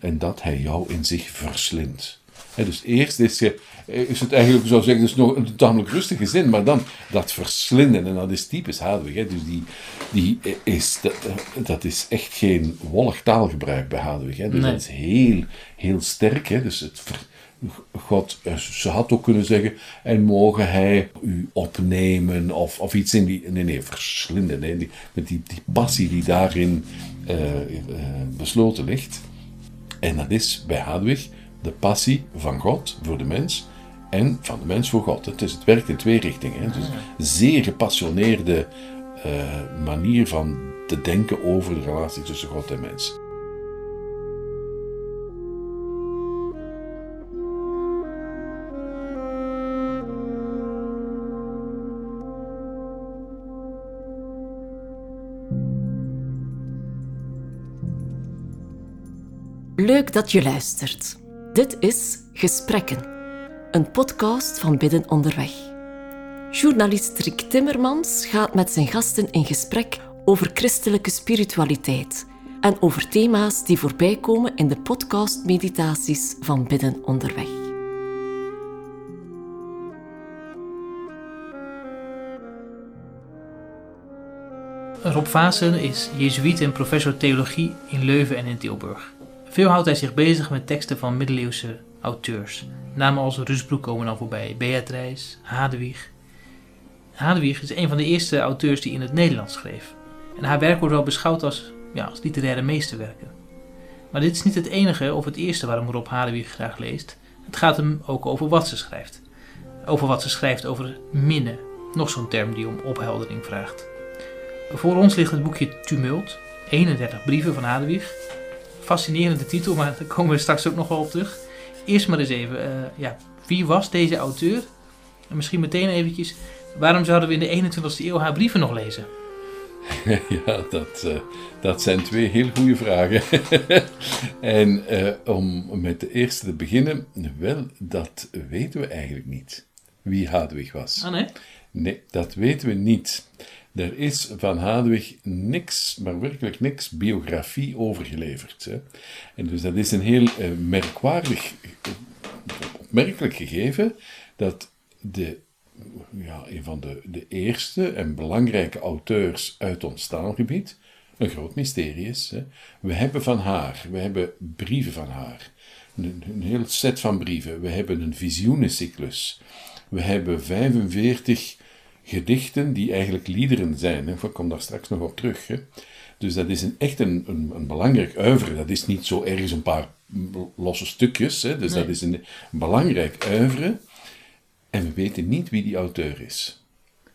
en dat hij jou in zich verslindt. Dus eerst is, je, is het eigenlijk, zou zeggen, dus nog een tamelijk rustige zin, maar dan dat verslinden, en dat is typisch Hadwig. Hè, dus die, die is, dat, dat is echt geen wollig taalgebruik bij Hadwig. Hè, dus Nee. dat is heel, heel sterk. Dus het, ver- God, eh, ze had ook kunnen zeggen, en mogen hij u opnemen, of, of iets in die, nee, nee, verslinden. Die, met die, die passie die daarin eh, eh, besloten ligt. En dat is bij Hadwig de passie van God voor de mens en van de mens voor God. Het, is, het werkt in twee richtingen. Hè. Dus een zeer gepassioneerde eh, manier van te denken over de relatie tussen God en mens. Leuk dat je luistert. Dit is Gesprekken, een podcast van Bidden Onderweg. Journalist Rick Timmermans gaat met zijn gasten in gesprek over christelijke spiritualiteit en over thema's die voorbij komen in de podcastmeditaties van Bidden Onderweg. Rob Vaassen is jezuïet en professor theologie in Leuven en in Tilburg. Veel houdt hij zich bezig met teksten van middeleeuwse auteurs. Namen als Rusbroek komen dan voorbij, Beatrice, Hadewig. Hadewig is een van de eerste auteurs die in het Nederlands schreef. En haar werk wordt wel beschouwd als, ja, als literaire meesterwerken. Maar dit is niet het enige of het eerste waarom Rob Hadewig graag leest. Het gaat hem ook over wat ze schrijft. Over wat ze schrijft over minnen. Nog zo'n term die om opheldering vraagt. Voor ons ligt het boekje Tumult, 31 brieven van Hadewig. Fascinerende titel, maar daar komen we straks ook nog wel op terug. Eerst maar eens even, eh, ja, wie was deze auteur? En misschien meteen eventjes, waarom zouden we in de 21ste eeuw haar brieven nog lezen? ja, dat, eh, dat zijn twee heel goede vragen. en eh, om met de eerste te beginnen, wel, dat weten we eigenlijk niet. Wie Hadwig was. Ah nee? Nee, dat weten we niet. Er is van Hadwig niks, maar werkelijk niks, biografie overgeleverd. Hè. En dus dat is een heel eh, merkwaardig, opmerkelijk gegeven, dat de, ja, een van de, de eerste en belangrijke auteurs uit ons taalgebied een groot mysterie is. Hè. We hebben van haar, we hebben brieven van haar, een, een heel set van brieven. We hebben een visioenencyclus. We hebben 45 gedichten die eigenlijk liederen zijn. Hè. Ik kom daar straks nog op terug. Hè. Dus dat is een, echt een, een, een belangrijk uivere. Dat is niet zo ergens een paar losse stukjes. Hè. Dus dat is een, belangrijk uivere. En we weten niet wie die auteur is.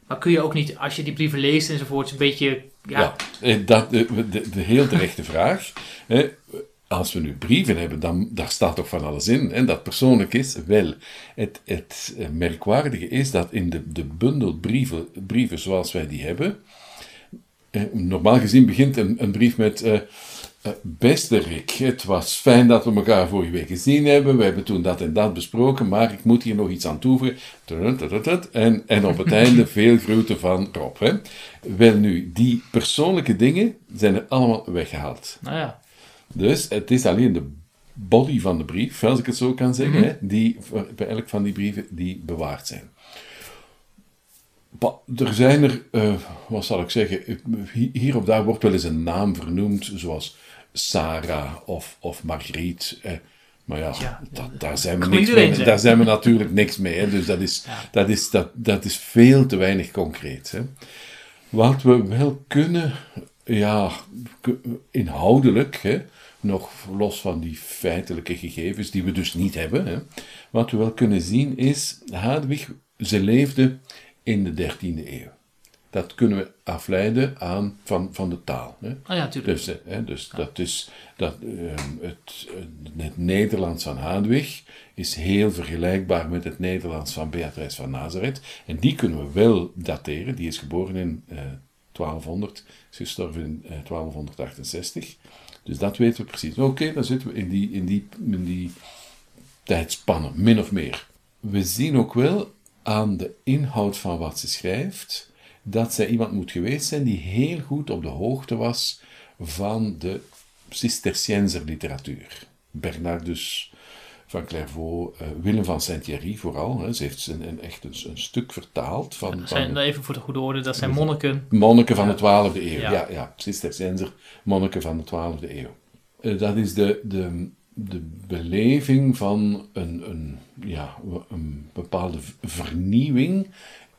Maar kun je ook niet, als je die brieven leest enzovoorts, een beetje, ja, Ja, eh, dat, de, de, de heel terechte vraag. Hè. Als we nu brieven hebben, dan daar staat toch van alles in. En dat persoonlijk is wel. Het, het eh, merkwaardige is dat in de, de bundel brieven, brieven zoals wij die hebben. eh, normaal gezien begint een, een brief met. eh, eh, beste Rick, het was fijn dat we elkaar vorige week gezien hebben. We hebben toen dat en dat besproken, maar ik moet hier nog iets aan toevoegen. En, en op het einde veel groeten van Rob. Hè. Wel nu, die persoonlijke dingen zijn er allemaal weggehaald. nou ja. Dus het is alleen de body van de brief, als ik het zo kan zeggen, hè, die bij elk van die brieven die bewaard zijn. Ba- Er zijn er, eh, wat zal ik zeggen, eh, hi- hier of daar wordt wel eens een naam vernoemd, zoals Sarah of, of Margriet. eh, maar ja, Ja, dat, daar, zijn we niks mee, zijn. daar zijn we natuurlijk niks mee. Hè, dus dat is, dat, is, dat, dat is veel te weinig concreet. Hè. Wat we wel kunnen, ja, inhoudelijk, hè, nog los van die feitelijke gegevens die we dus niet hebben, hè, wat we wel kunnen zien is, Hadwig, ze leefde in de 13e eeuw. Dat kunnen we afleiden aan, van, van de taal. Hè. Ah ja, natuurlijk. Dus, eh, hè, dus dat is, dat, ehm, het, het Nederlands van Hadwig is heel vergelijkbaar met het Nederlands van Beatrice van Nazareth. En die kunnen we wel dateren. Die is geboren in eh 1200, is gestorven in eh, 1268. Dus dat weten we precies. Oké, dan zitten we in die, in, die, die tijdspannen, min of meer. We zien ook wel aan de inhoud van wat ze schrijft dat zij iemand moet geweest zijn die heel goed op de hoogte was van de Cisterciënzer literatuur. Bernardus van Clairvaux, uh, Willem van Saint-Thierry vooral. Hè. Ze heeft een, een echt een, een, stuk vertaald. Van, dat zijn, van, even voor de goede orde, dat zijn monniken. Monniken van ja. de 12e eeuw, ja, ja, ja Cisterciënzer monniken van de 12e eeuw. Uh, dat is de, de, de beleving van een, een, ja, een bepaalde vernieuwing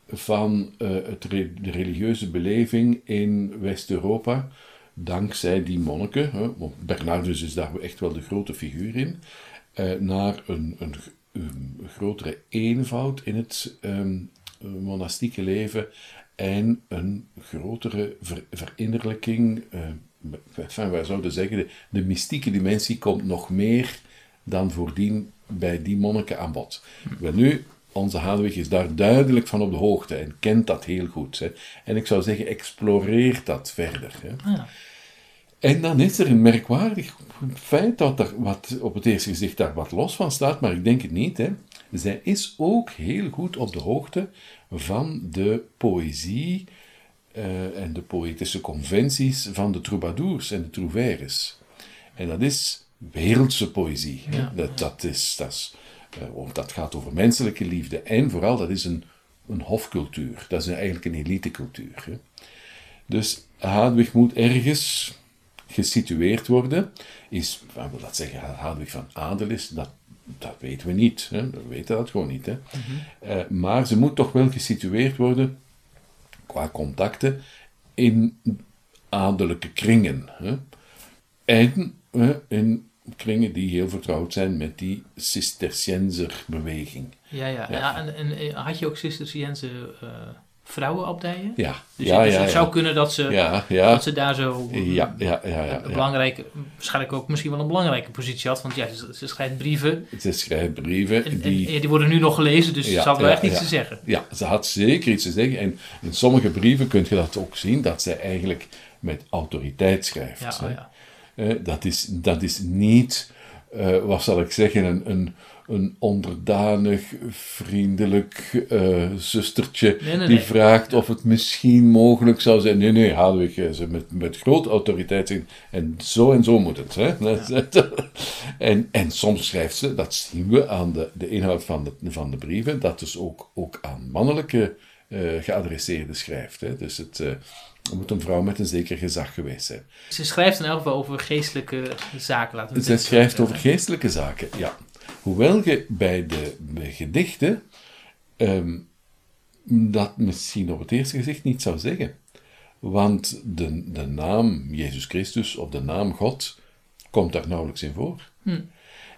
van uh, het, de religieuze beleving in West-Europa dankzij die monniken, hè, want Bernardus is daar echt wel de grote figuur in, uh, naar een, een, grotere eenvoud in het um, monastieke leven en een grotere ver, verinnerlijking. Enfin, wij zouden zeggen, de, de mystieke dimensie komt nog meer dan voordien bij die monniken aan bod. Wel nu, onze Hadewig is daar duidelijk van op de hoogte en kent dat heel goed. Hè. En ik zou zeggen, exploreer dat verder. Hè. Ja. En dan is er een merkwaardig feit dat er wat, op het eerste gezicht daar wat los van staat, maar ik denk het niet. Hè. Zij is ook heel goed op de hoogte van de poëzie uh, en de poëtische conventies van de troubadours en de trouvères. En dat is wereldse poëzie. Ja. Dat, dat, is, dat, is, uh, dat gaat over menselijke liefde en vooral dat is een, een hofcultuur. Dat is eigenlijk een elitecultuur. Hè. Dus Hadwig moet ergens gesitueerd worden, is, wat wil dat zeggen, Hadwig van adel is, dat, dat weten we niet. Hè? We weten dat gewoon niet. Hè? Mhm. uh, maar ze moet toch wel gesitueerd worden, qua contacten, in adellijke kringen. Hè? En uh, in kringen die heel vertrouwd zijn met die Cisterciënzer-beweging. Ja, ja. ja. ja en, en, had je ook Cisterciënzer... Uh vrouwenabdijen. Ja. Dus, ja, dus ja, het zou kunnen dat ze, ja, ja. dat ze daar zo ja, ja, ja, ja, een belangrijke, waarschijnlijk ook misschien wel een belangrijke positie had. Want ja, ze, ze schrijft brieven. Ze schrijft brieven. En, die, en, die worden nu nog gelezen, dus ze zou wel echt iets te zeggen. Ja, ze had zeker iets te zeggen. En in sommige brieven kun je dat ook zien, dat zij eigenlijk met autoriteit schrijft. Ja, oh ja. Uh, dat, is, dat is niet, uh, wat zal ik zeggen, een... een een onderdanig, vriendelijk uh, zustertje nee, nee, die vraagt of het misschien mogelijk zou zijn. Nee, nee, Hadewig ze met, met grote autoriteit in. En zo en zo moet het. Hè? Ja. en, en soms schrijft ze, dat zien we aan de, de inhoud van de, van de brieven, dat dus ook, ook aan mannelijke uh, geadresseerden schrijft. Hè? Dus het... Uh, moet een vrouw met een zeker gezag geweest zijn. Ze schrijft in elk geval over geestelijke zaken, laten we Ze schrijft over geestelijke zaken, ja. Hoewel je bij de bij gedichten um, dat misschien op het eerste gezicht niet zou zeggen. Want de, de naam Jezus Christus of de naam God komt daar nauwelijks in voor. Hm.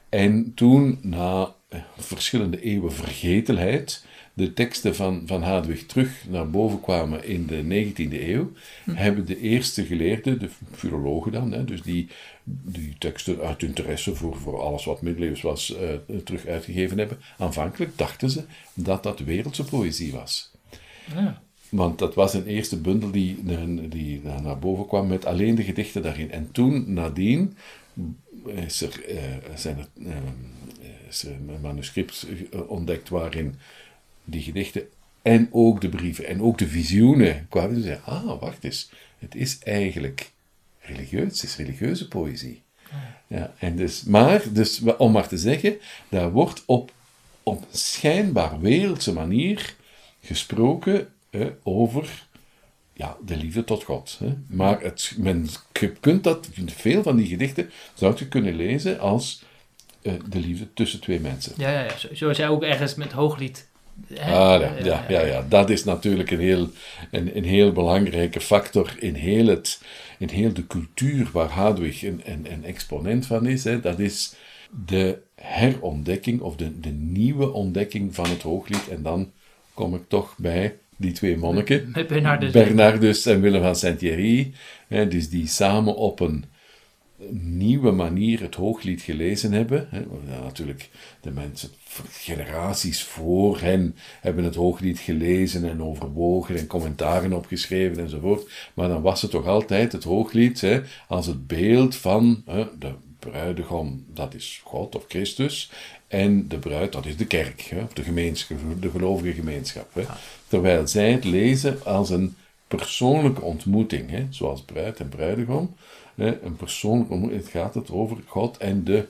En toen, na verschillende eeuwen vergetelheid, de teksten van, van Hadwig terug naar boven kwamen in de 19e eeuw, hm. hebben de eerste geleerden, de filologen dan, hè, dus die die teksten uit interesse voor, voor alles wat middeleeuws was, uh, terug uitgegeven hebben. Aanvankelijk dachten ze dat dat wereldse poëzie was. Ja. Want dat was een eerste bundel die, die naar boven kwam met alleen de gedichten daarin. En toen, nadien, is er, uh, zijn er, uh, is er een manuscript ontdekt waarin die gedichten en ook de brieven en ook de visioenen kwamen. Ze ah, wacht eens, het is eigenlijk religieus, het is religieuze poëzie. Ja, en dus, maar, dus, om maar te zeggen, daar wordt op, op schijnbaar wereldse manier gesproken over ja, de liefde tot God. Hè. Maar het, men, je kunt dat, veel van die gedichten zou je kunnen lezen als uh, de liefde tussen twee mensen. Ja, ja, ja. zoals jij ook ergens met hooglied Ah, ja, ja, ja, ja, dat is natuurlijk een heel, een, een heel belangrijke factor in heel, het, in heel de cultuur waar Hadwig een, een, een exponent van is. Hè. Dat is de herontdekking of de, de nieuwe ontdekking van het hooglied. En dan kom ik toch bij die twee monniken, Bernardus, Bernardus en Willem van Saint-Thierry, dus die samen op een nieuwe manier het hooglied gelezen hebben. Hè. Natuurlijk, de mensen, generaties voor hen, hebben het hooglied gelezen en overwogen en commentaren opgeschreven enzovoort. Maar dan was het toch altijd het hooglied hè, als het beeld van hè, de bruidegom, dat is God of Christus, en de bruid, dat is de kerk, hè, of de, gemeenschap, de gelovige gemeenschap. Hè. Terwijl zij het lezen als een persoonlijke ontmoeting, hè, zoals bruid en bruidegom een persoonlijke ontmoeting. Het gaat het over God en de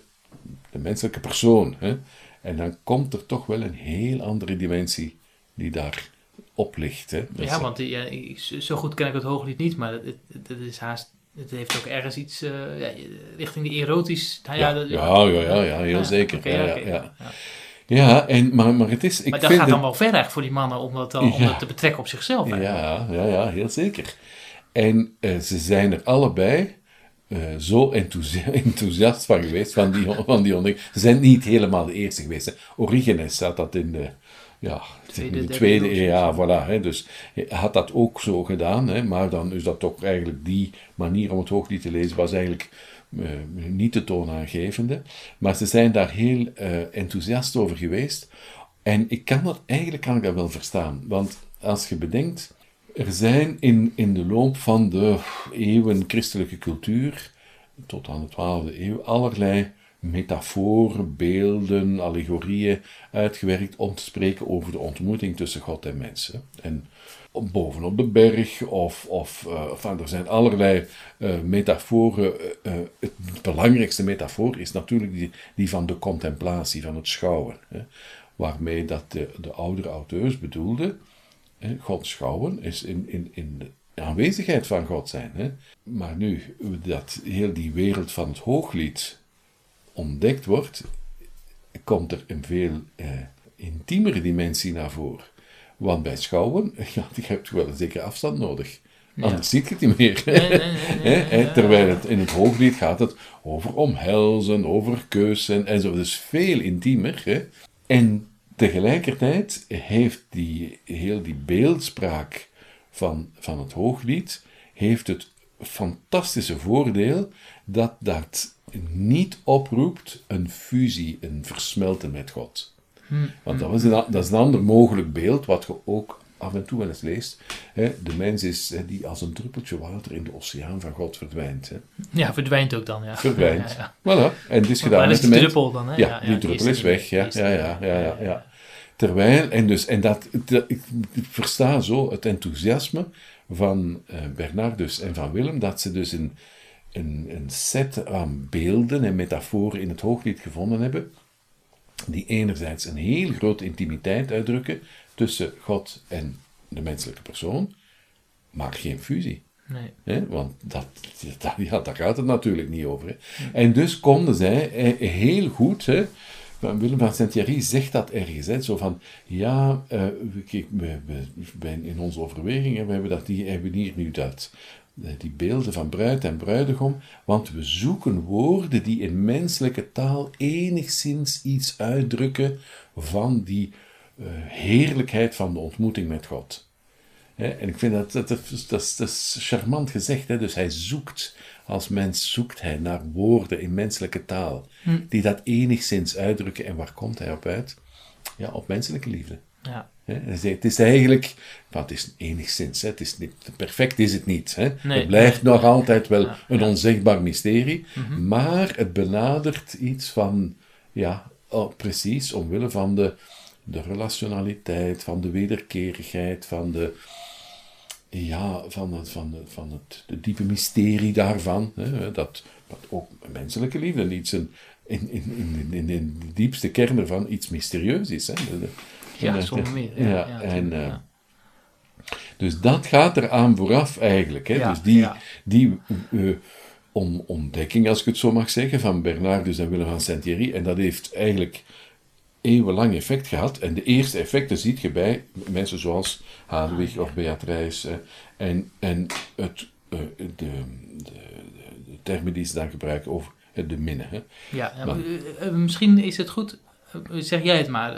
menselijke persoon. Hè? En dan komt er toch wel een heel andere dimensie die daar op ligt. Hè? Ja, is- want ja, zo goed ken ik het hooglied niet, maar het, het, is haast, het heeft ook ergens iets eh, ja, richting die erotisch. Nou, ja, ja, dat- ja, ja, ja, ja, heel zeker. ja, ja, en, maar, maar het is... Ik Maar dat vind gaat dan wel ver voor die mannen om dat, dan, om Ja. dat te betrekken op zichzelf. eigenlijk. Ja, ja, ja, heel zeker. En eh, ze zijn er allebei eh, zo enthousi- enthousiast van geweest, van die, van die ontdekking. Ze zijn niet helemaal de eerste geweest. Hè. Origenes had dat in de, ja, Tweede, in de tweede eeuw. Ja, voilà. Hè. Dus hij had dat ook zo gedaan. Hè. Maar dan is dat toch eigenlijk die manier om het hooglied te lezen, was eigenlijk eh, niet de toonaangevende. Maar ze zijn daar heel eh, enthousiast over geweest. En ik kan dat, eigenlijk kan ik dat wel verstaan. Want als je bedenkt, er zijn in, in de loop van de eeuwen christelijke cultuur, tot aan de 12e eeuw, allerlei metaforen, beelden, allegorieën uitgewerkt om te spreken over de ontmoeting tussen God en mensen. En bovenop de berg, of, of enfin, er zijn allerlei eh, metaforen. Eh, het belangrijkste metafoor is natuurlijk die, die van de contemplatie, van het schouwen. Hè, waarmee dat de, de oudere auteurs bedoelden, God schouwen is in, in, in de aanwezigheid van God zijn. Hè. Maar nu, dat heel die wereld van het hooglied ontdekt wordt, komt er een veel eh, intiemere dimensie naar voren. Want bij schouwen, ja, je hebt wel een zekere afstand nodig. Anders zie je het niet meer. Nee, nee, nee, Terwijl het in het hooglied gaat het over omhelzen, over keuzen en zo. Dus veel intiemer. Hè. En tegelijkertijd heeft die, heel die beeldspraak van, van het hooglied heeft het fantastische voordeel dat dat niet oproept een fusie, een versmelten met God. Want dat, was een, dat is een ander mogelijk beeld, wat je ook af en toe wel eens leest. Hè, de mens is hè, die als een druppeltje water in de oceaan van God verdwijnt. Hè. Ja, verdwijnt ook dan. Ja. Verdwijnt. Ja, ja. Voilà. En het is gedaan met de mens. druppel dan? Hè? Ja, die druppel is weg. Ja, ja, ja, ja, ja. Terwijl, en, dus, en dat, dat- ik, ik versta zo het enthousiasme van eh, Bernardus en van Willem, dat ze dus een, een, een set aan beelden en metaforen in het hooglied gevonden hebben, die enerzijds een heel grote intimiteit uitdrukken tussen God en de menselijke persoon, maar geen fusie. Nee. Hè? Want dat, dat, ja, daar gaat het natuurlijk niet over. En dus konden zij eh, heel goed, Willem van Saint-Thierry zegt dat ergens, hè, zo van, ja, eh, we, kijk, we, in onze overwegingen, we hebben, dat, die, hebben hier nu dat, eh, die beelden van bruid en bruidegom, want we zoeken woorden die in menselijke taal enigszins iets uitdrukken van die heerlijkheid van de ontmoeting met God. En ik vind dat, dat, dat, is- dat, charmant gezegd. Hè? Dus hij zoekt, als mens zoekt hij naar woorden in menselijke taal, die dat enigszins uitdrukken. En waar komt hij op uit? Ja, op menselijke liefde. Ja. Het is eigenlijk, maar het is enigszins, hè? Het is niet, perfect is het niet. Hè? Nee, het blijft nog altijd wel Ja, een onzegbaar mysterie, maar het benadert iets van, ja, oh, precies, omwille van de, de relationaliteit, van de wederkerigheid, van de, ja, van het, van van het de diepe mysterie daarvan. Hè, dat, dat ook menselijke liefde een, in, in, in, in, in de diepste kern ervan iets mysterieus is. Hè. De- de- Ja, zonder meer. Ja, Ja, ja, en, eh, ja. dus dat gaat eraan vooraf eigenlijk. Hè. Dus die, die eh, on- ontdekking, als ik het zo mag zeggen, van Bernardus en Willem van Saint-Thierry, en dat heeft eigenlijk eeuwenlang effect gehad. En de eerste effecten ziet je bij mensen zoals Hadewig of Beatrice. En, en het, eh, de, de, de, de termen die ze dan gebruiken over het de minnen. Hè. Ja, Maar- eh, eh, misschien is het goed, zeg jij het maar.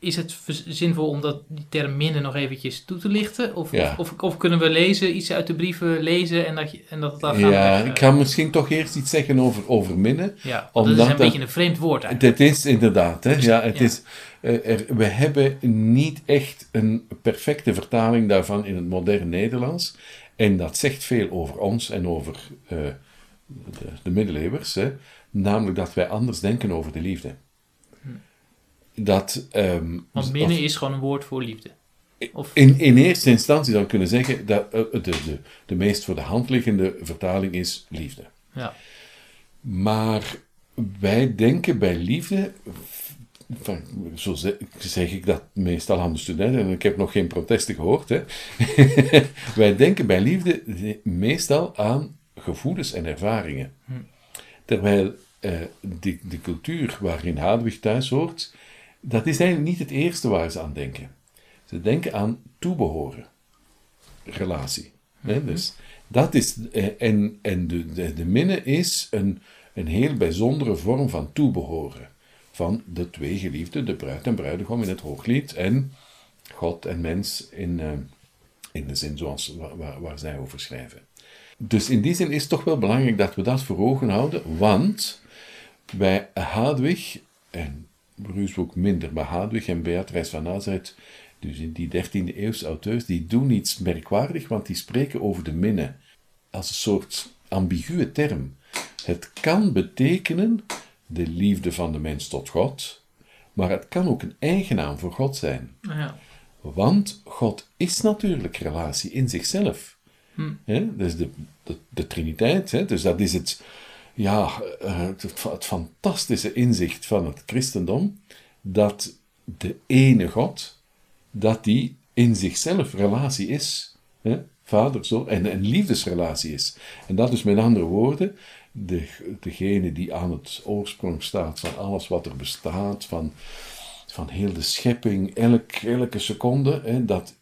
Eh, is het zinvol om dat, die term minnen nog eventjes toe te lichten? Of, Ja. of, of, of kunnen we lezen, iets uit de brieven lezen en dat, je, en dat het dan Ja, ik ga misschien toch eerst iets zeggen over, over minnen. ja, want dat is omdat een dat- beetje een vreemd woord eigenlijk. Het is inderdaad, hè? ja, het ja. Is, eh, er, we hebben niet echt een perfecte vertaling daarvan in het moderne Nederlands. En dat zegt veel over ons en over eh, de, de middeleeuwers. Hè? Namelijk dat wij anders denken over de liefde. Dat, ehm, Want minnen is gewoon een woord voor liefde. Of, in, in eerste instantie zou ik kunnen zeggen dat eh, de, de, de meest voor de hand liggende vertaling is liefde. ja. Maar wij denken bij liefde, van, zo zeg, ik dat meestal aan de studenten, en ik heb nog geen protesten gehoord. Hè. wij denken bij liefde meestal aan gevoelens en ervaringen. Terwijl eh, de, de cultuur waarin Hadwig thuis hoort, dat is eigenlijk niet het eerste waar ze aan denken. Ze denken aan toebehoren, relatie. Hè? Dus dat is, eh, en en de, de, de minne is een, een heel bijzondere vorm van toebehoren. Van de twee geliefden, de bruid en bruidegom in het hooglied en God en mens in, eh, in de zin zoals waar zij over schrijven. Dus in die zin is het toch wel belangrijk dat we dat voor ogen houden, want bij Hadwig, en Bruce minder, maar Hadwig en Beatrice van Nazareth, dus in die 13e eeuwse auteurs, die doen iets merkwaardig, want die spreken over de minne als een soort ambiguë term. Het kan betekenen de liefde van de mens tot God, maar het kan ook een eigenaam voor God zijn. Ja. Want God is natuurlijk relatie in zichzelf. Hm. Dus de, de, de Triniteit, dus dat is het, ja, eh, het, fantastische inzicht van het christendom, dat de ene God, dat die in zichzelf relatie is. Hè? Vader, zo, en een liefdesrelatie is. En dat is met andere woorden, de, degene die aan het oorsprong staat van alles wat er bestaat, van, van heel de schepping, elk, elke seconde, hè, dat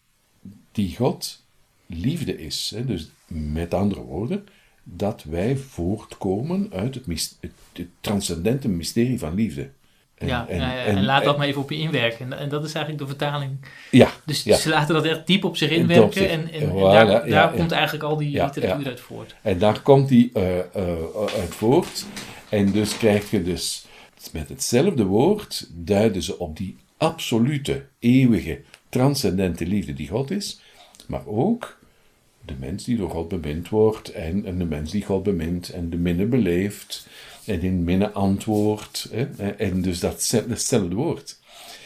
die God liefde is. Hè. Dus met andere woorden, dat wij voortkomen uit het, het, transcendente mysterie van liefde. En, ja, en- ja, en- en, laat dat maar even op je inwerken. En, en dat is eigenlijk de vertaling. Ja, Dus ja. ze laten dat echt diep op zich op inwerken. zich. En, en, Voilà, daar, komt eigenlijk al die literatuur uit voort. En daar komt die eh, eh, uit voort. En dus krijg je dus met hetzelfde woord duiden ze op die absolute, eeuwige, transcendente liefde die God is, maar ook de mens die door God bemind wordt en, en de mens die God bemint en de minne beleeft en in minne antwoordt. En dus dat woord.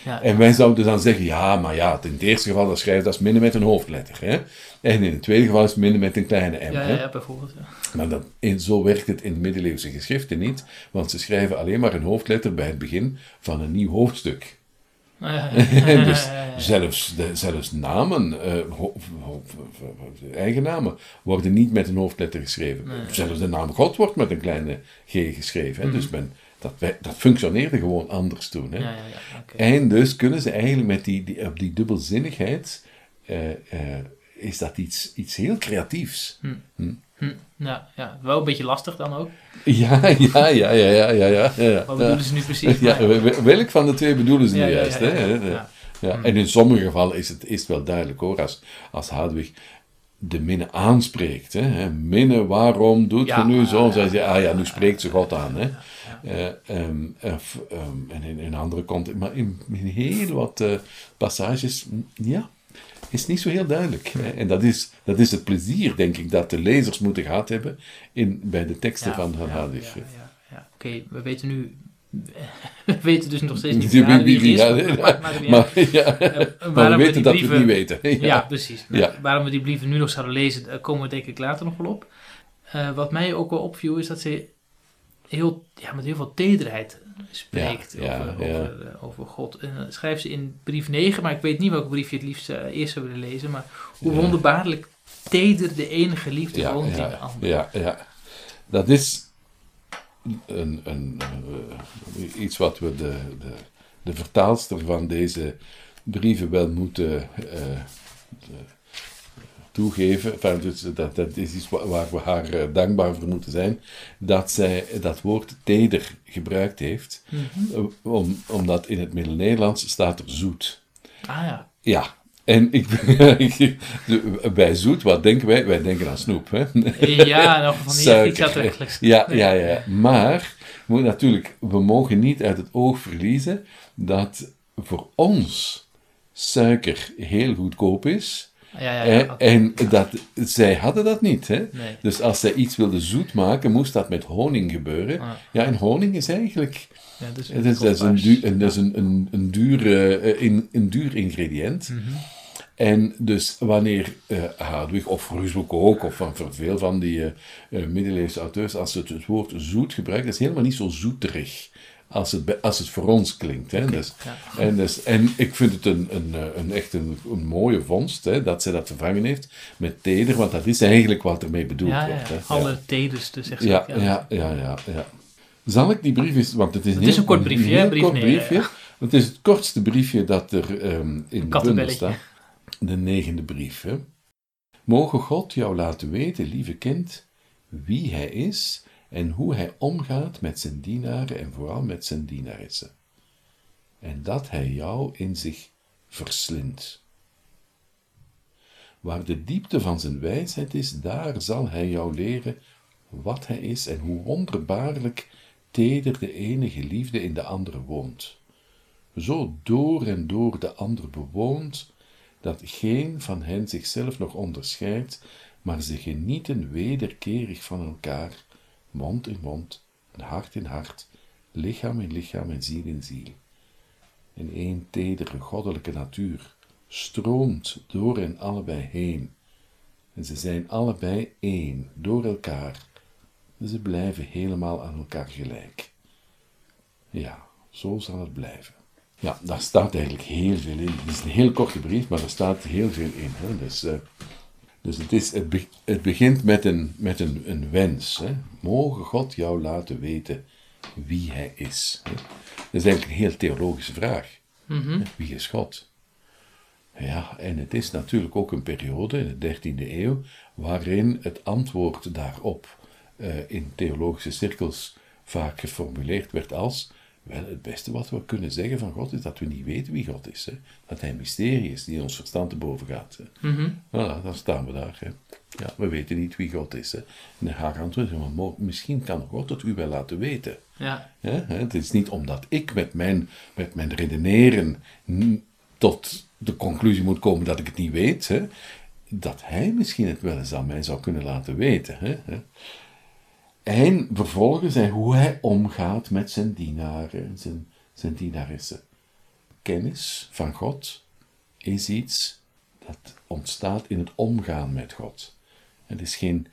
Ja, En wij zouden dan zeggen, ja, maar ja, in het eerste geval dat schrijft dat is minnen met een hoofdletter. Hè? En in het tweede geval is het met een kleine m. ja, hè? ja, ja, bijvoorbeeld. Ja. Maar dat, in, zo werkt het in middeleeuwse geschriften niet, want ze schrijven alleen maar een hoofdletter bij het begin van een nieuw hoofdstuk. Dus zelfs, de, zelfs namen, eh, ho- ho- ho- eigen namen, worden niet met een hoofdletter geschreven. Zelfs de naam God wordt met een kleine g geschreven. Hè? Dus men, dat, dat functioneerde gewoon anders toen. Hè? Ja, ja, ja. En dus kunnen ze eigenlijk met die, die, op die dubbelzinnigheid, eh, eh, is dat iets, iets heel creatiefs. Hm, ja, ja, wel een beetje lastig dan ook. Ja, ja, ja, ja, ja, ja. ja, ja. Wat bedoelen ze nu precies? Ja, welk van de twee bedoelen ze nu juist? hè? ja, ja. En in sommige gevallen is het, is het wel duidelijk hoor, als, als Hadwig de minne aanspreekt. Hè? Minne, waarom doet je nu zo? Zij zegt, ah ja, nu spreekt ze God aan. Hè? Eh, ehm, of, ehm, en in, in andere context, maar in, in heel wat eh, passages, ja, is niet zo heel duidelijk. Hè? En dat is, dat is het plezier, denk ik, dat de lezers moeten gehad hebben in, bij de teksten Ja, van, van ja, ja. Oké, we weten nu... We weten dus nog steeds niet wie is. maar- maar- het Maar, Eh, maar waarom we we weten dat we het niet weten. Ja, precies. Nou. Waarom we die brieven nu nog zouden lezen, daar komen we denk ik later nog wel op. Eh, wat mij ook wel opviel, is dat ze heel, ja, met heel veel tederheid spreekt Ja, over, ja. Over, eh, over God. En dan schrijft ze in brief 9, maar ik weet niet welke brief je het liefst eh, eerst zou willen lezen, maar hoe wonderbaarlijk teder de enige liefde woont in de ander. ja, ja. Dat is een, een, eh, iets wat we de, de, de vertaalster van deze brieven wel moeten eh, de- toegeven. Enfin, dus dat, dat is iets wa- waar we haar eh, dankbaar voor moeten zijn. Dat zij dat woord teder gebruikt heeft. Mhm. Eh, om, omdat in het Middel-Nederlands staat er zoet. Ah ja, Ja. En ik, bij zoet, wat denken wij? Wij denken aan snoep. Hè? ja nog van die iets aantrekkelijks. Ja, ja, ja. Maar we moeten natuurlijk, we mogen niet uit het oog verliezen dat voor ons suiker heel goedkoop is. Ja, ja, hè, ja, oké. En dat, zij hadden dat niet. Hè? Nee. Dus als zij iets wilden zoet maken, moest dat met honing gebeuren. Ah. Ja, en honing is eigenlijk dus is, dat is, een, du- een, dat is een, een, een, duur, eh, een duur ingrediënt. Mhm. En dus wanneer uh, Hadwig of Rusbroek ook, of van veel van die uh, middeleeuwse auteurs, als ze het, het, woord zoet gebruiken, is helemaal niet zo zoeterig als het, als het voor ons klinkt. Hè? dus, en, dus, en ik vind het een, een, een echt een, een mooie vondst hè, dat ze dat vervangen heeft met teder, want dat is eigenlijk wat ermee bedoeld ja, wordt. Hè? Alle teders, dus echt ja, ja, ja, ja. Zal ik die brief eens, want het is een, het is een kort briefje, een heel brief kort nee, briefje. Het is het kortste briefje dat er um, in de bundel staat. De negende brief. Hè? Mogen God jou laten weten, lieve kind, wie hij is en hoe hij omgaat met zijn dienaren en vooral met zijn dienaressen. En dat hij jou in zich verslindt. Waar de diepte van zijn wijsheid is, daar zal hij jou leren wat hij is en hoe wonderbaarlijk teder de enige liefde in de andere woont. Zo door en door de ander bewoont, dat geen van hen zichzelf nog onderscheidt, maar ze genieten wederkerig van elkaar, mond in mond, hart in hart, lichaam in lichaam en ziel in ziel. En één tedere goddelijke natuur stroomt door hen allebei heen, en ze zijn allebei één, door elkaar, ze blijven helemaal aan elkaar gelijk. Ja, zo zal het blijven. Ja, daar staat eigenlijk heel veel in. Het is een heel korte brief, maar er staat heel veel in. Dus, uh, dus het, is, het, be het, begint met een, met een, een wens. Hè? Mogen God jou laten weten wie Hij is. Hè? Dat is eigenlijk een heel theologische vraag. Mm -hmm. Wie is God? Ja, en het is natuurlijk ook een periode in de 13e eeuw waarin het antwoord daarop uh, in theologische cirkels vaak geformuleerd werd als wel, het beste wat we kunnen zeggen van God is dat we niet weten wie God is. Hè? Dat Hij een mysterie is die ons verstand te boven gaat. Hè? Mm -hmm. Voilà, dan staan we daar. Hè? Ja, we weten niet wie God is. Hè? En dan ga ik antwoorden, maar misschien kan God het u wel laten weten. Ja. Hè? Het is niet omdat ik met mijn, met mijn redeneren tot de conclusie moet komen dat ik het niet weet, hè? dat Hij misschien het wel eens aan mij zou kunnen laten weten. Hè? En vervolgens hij, hoe hij omgaat met zijn dienaren en zijn, zijn dienaressen. Kennis van God is iets dat ontstaat in het omgaan met God. Het is geen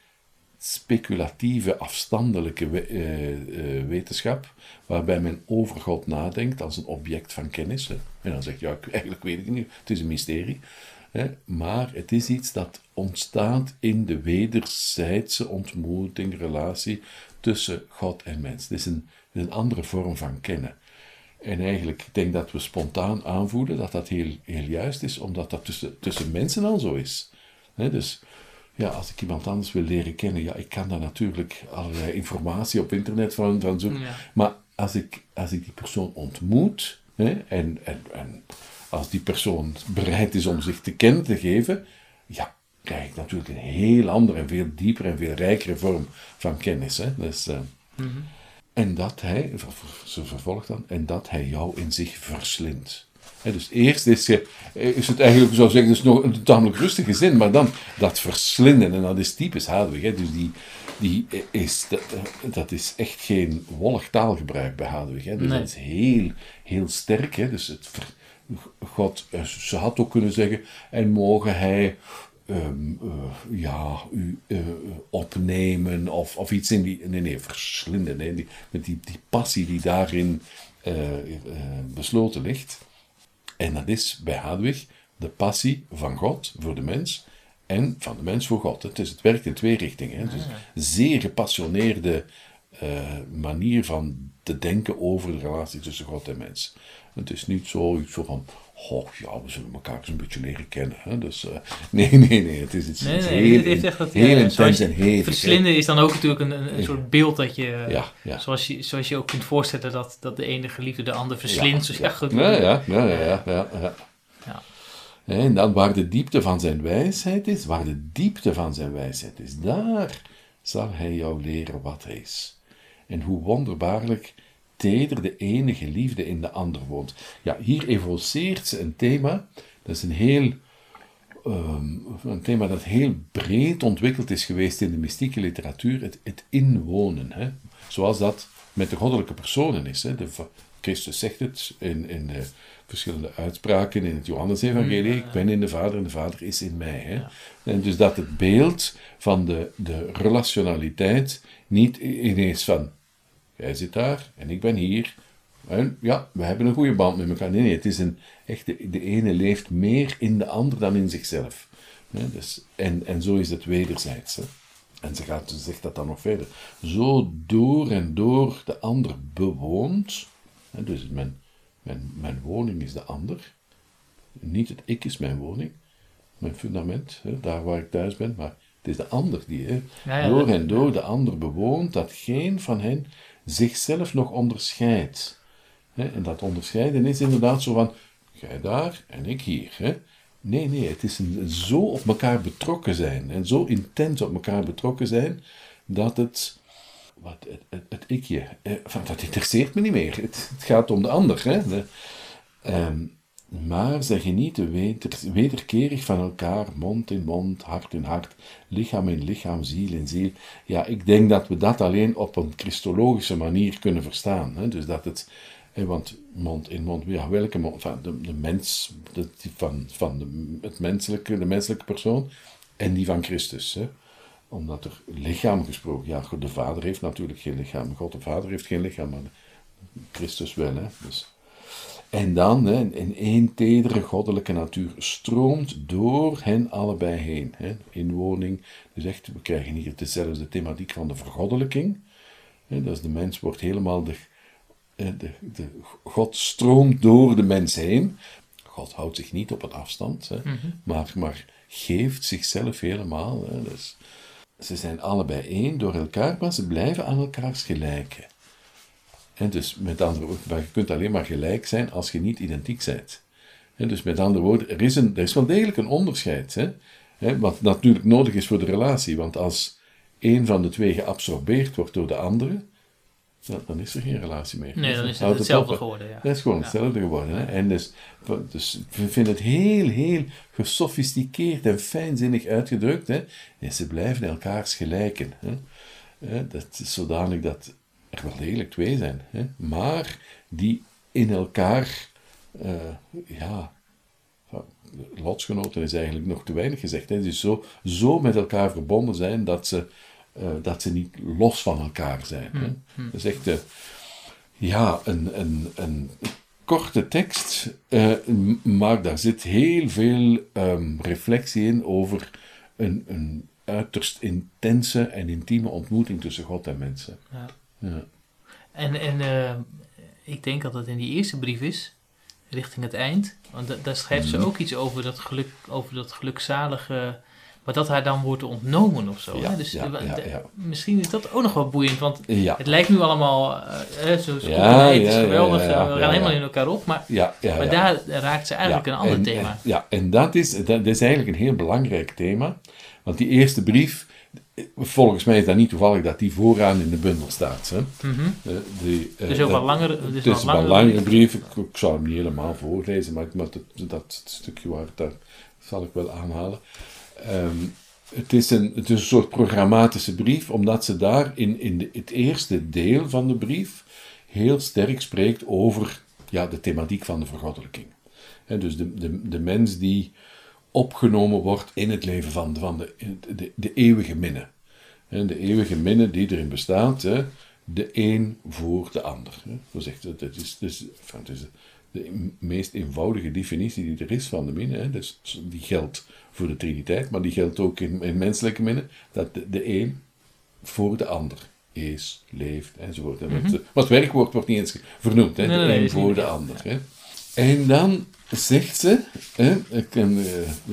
speculatieve, afstandelijke we, uh, uh, wetenschap, waarbij men over God nadenkt als een object van kennis. En dan zegt, ja, eigenlijk weet ik niet, het is een mysterie. Maar het is iets dat ontstaat in de wederzijdse ontmoeting, relatie tussen God en mens. Het is een, een andere vorm van kennen. En eigenlijk, ik denk dat we spontaan aanvoelen dat dat heel, heel juist is, omdat dat tussen, tussen mensen al zo is. Hè. Dus ja, als ik iemand anders wil leren kennen, ja, ik kan daar natuurlijk allerlei informatie op internet van, van zoeken. Ja. Maar als ik, als ik die persoon ontmoet, hè, en, en, en als die persoon bereid is om zich te kennen te geven, ja, krijg ik natuurlijk een heel andere en veel dieper en veel rijkere vorm van kennis. Hè. Dus, uh, mm -hmm. En dat hij, ze vervolgt dan, en dat hij jou in zich verslindt. He, dus eerst is, je, is het eigenlijk, zou zeggen, dus nog een tamelijk rustige zin, maar dan dat verslinden, en dat is typisch Hadwig. Hè, dus die, die is, dat, dat is echt geen wollig taalgebruik bij Hadwig. Hè, dus Nee. dat is heel, heel sterk. Hè, dus het, ver- God, eh, ze had ook kunnen zeggen, en mogen hij ehm, eh, ja, u eh, opnemen of, of iets in die. Nee, nee, verslinden. Nee, die, met die, die passie die daarin besloten ligt. En dat is bij Hadwig de passie van God voor de mens en van de mens voor God. Het, is, het werkt in twee richtingen. Hè. Dus een zeer gepassioneerde manier van te denken over de relatie tussen God en mens. Het is niet zo iets zo van, oh ja, we zullen elkaar eens een beetje leren kennen. Hè. Dus, eh, nee, nee, nee, het is iets Nee, iets nee, heel, het heeft echt dat, heel eh, intens en. Verslinden is dan ook natuurlijk een, een, een soort beeld dat je, Ja, ja. Zoals, je, zoals je ook kunt voorstellen dat, dat de ene geliefde de ander verslindt. Dus ja, goed. Ja, ja, ja, ja, ja, ja, ja. Ja. En dan waar de diepte van zijn wijsheid is, waar de diepte van zijn wijsheid is, daar zal hij jou leren wat hij is. En hoe wonderbaarlijk teder de enige liefde in de ander woont. Ja, hier evoceert ze een thema, dat is een heel ehm, een thema dat heel breed ontwikkeld is geweest in de mystieke literatuur, het, het inwonen. Hè? Zoals dat met de goddelijke personen is. Hè? De Christus zegt het in, in de verschillende uitspraken in het Johannesevangelie. Ik ben in de Vader en de Vader is in mij. Hè? En dus dat het beeld van de, de relationaliteit niet ineens van jij zit daar en ik ben hier. En ja, we hebben een goede band met elkaar. Nee, nee, het is een, echt, de, de ene leeft meer in de ander dan in zichzelf. Hè? Dus, en, en zo is het wederzijds. Hè? En ze gaat, ze zegt dat dan nog verder. Zo door en door de ander bewoont. Hè? Dus mijn, mijn, mijn woning is de ander. Niet het ik is mijn woning, mijn fundament, hè? daar waar ik thuis ben, maar het is de ander die hè? Ja, ja, door en door de ander bewoont, dat geen van hen zichzelf nog onderscheidt. En dat onderscheiden is inderdaad zo van, jij daar en ik hier. Nee, nee, het is een, zo op elkaar betrokken zijn en zo intens op elkaar betrokken zijn, dat het, wat, het, het, ikje, eh, van, dat interesseert me niet meer. Het, gaat om de ander. Hè? Ehm, maar zij genieten weder, wederkerig van elkaar, mond in mond, hart in hart, lichaam in lichaam, ziel in ziel. Ja, ik denk dat we dat alleen op een christologische manier kunnen verstaan. Hè? Dus dat het, hè, want mond in mond, ja, welke mond? Van de, de mens, de, van, van de, het menselijke, de menselijke persoon en die van Christus. Hè? Omdat er lichaam gesproken, ja, de Vader heeft natuurlijk geen lichaam. God de Vader heeft geen lichaam, maar Christus wel. Hè? Dus. En dan, hè, in één tedere goddelijke natuur, stroomt door hen allebei heen. Hè? Inwoning, dus echt, we krijgen hier dezelfde thematiek van de vergoddelijking. Hè? Dus de mens wordt helemaal, de, de, de, God stroomt door de mens heen. God houdt zich niet op een afstand, hè? maar, maar geeft zichzelf helemaal. Hè? Dus, ze zijn allebei één door elkaar, maar ze blijven aan elkaars gelijken. En dus met andere woorden, maar je kunt alleen maar gelijk zijn als je niet identiek bent. En dus met andere woorden, er is, een, er is wel degelijk een onderscheid. Hè? Hè, wat natuurlijk nodig is voor de relatie. Want als één van de twee geabsorbeerd wordt door de andere, dan, dan is er geen relatie meer. Nee, dan is het hetzelfde op. geworden, ja. Dat is gewoon hetzelfde geworden. Hè? En dus, dus we vinden het heel, heel gesofisticeerd en fijnzinnig uitgedrukt. Hè? En ze blijven elkaars gelijken. Hè, Dat is zodanig dat er wel degelijk twee zijn. Hè? Maar die in elkaar, eh, ja, lotsgenoten is eigenlijk nog te weinig gezegd. Hè? Die zo, zo met elkaar verbonden zijn dat ze, eh, dat ze niet los van elkaar zijn. Hè? Dat is echt, eh, ja, een, een, een korte tekst, maar daar zit heel veel ehm, reflectie in over een, een uiterst intense en intieme ontmoeting tussen God en mensen. Ja. Ja. En, en eh, ik denk dat het in die eerste brief is, richting het eind. Want da- daar schrijft Mhm. ze ook iets over dat, geluk, over dat gelukzalige. Maar dat haar dan wordt ontnomen of zo. Ja, hè? Dus ja, ja, misschien is dat ook nog wel boeiend. Want het lijkt nu allemaal eh, zo, zo het is geweldig. eh, we gaan helemaal in elkaar op. Maar, maar daar raakt ze eigenlijk een ander en- thema. en- ja, en dat is, dat, dat is eigenlijk een heel belangrijk thema. Want die eerste brief, volgens mij is dat niet toevallig dat die vooraan in de bundel staat. Hè? Eh, die, eh, Dus ook dat- wat langere. Dus Het wat is een langere langere brief, ik, ik zal hem niet helemaal voorlezen, maar, maar dat, dat stukje waar het daar zal ik wel aanhalen. Ehm, het, is een, het is een soort programmatische brief, omdat ze daar in, in de, het eerste deel van de brief heel sterk spreekt over ja, de thematiek van de vergoddelijking. Dus de, de, de mens die opgenomen wordt in het leven van, van de, de, de eeuwige minne. De eeuwige minne die erin bestaat, hè, de een voor de ander. Zo zegt het, het is, de meest eenvoudige definitie die er is van de minne. Hè. Dus die geldt voor de Triniteit, maar die geldt ook in, in menselijke minne, dat de, de een voor de ander is, leeft enzovoort. En het, maar het werkwoord wordt niet eens vernoemd, hè, de nee, nee, een voor de ander. Hè. En dan zegt ze, eh, ik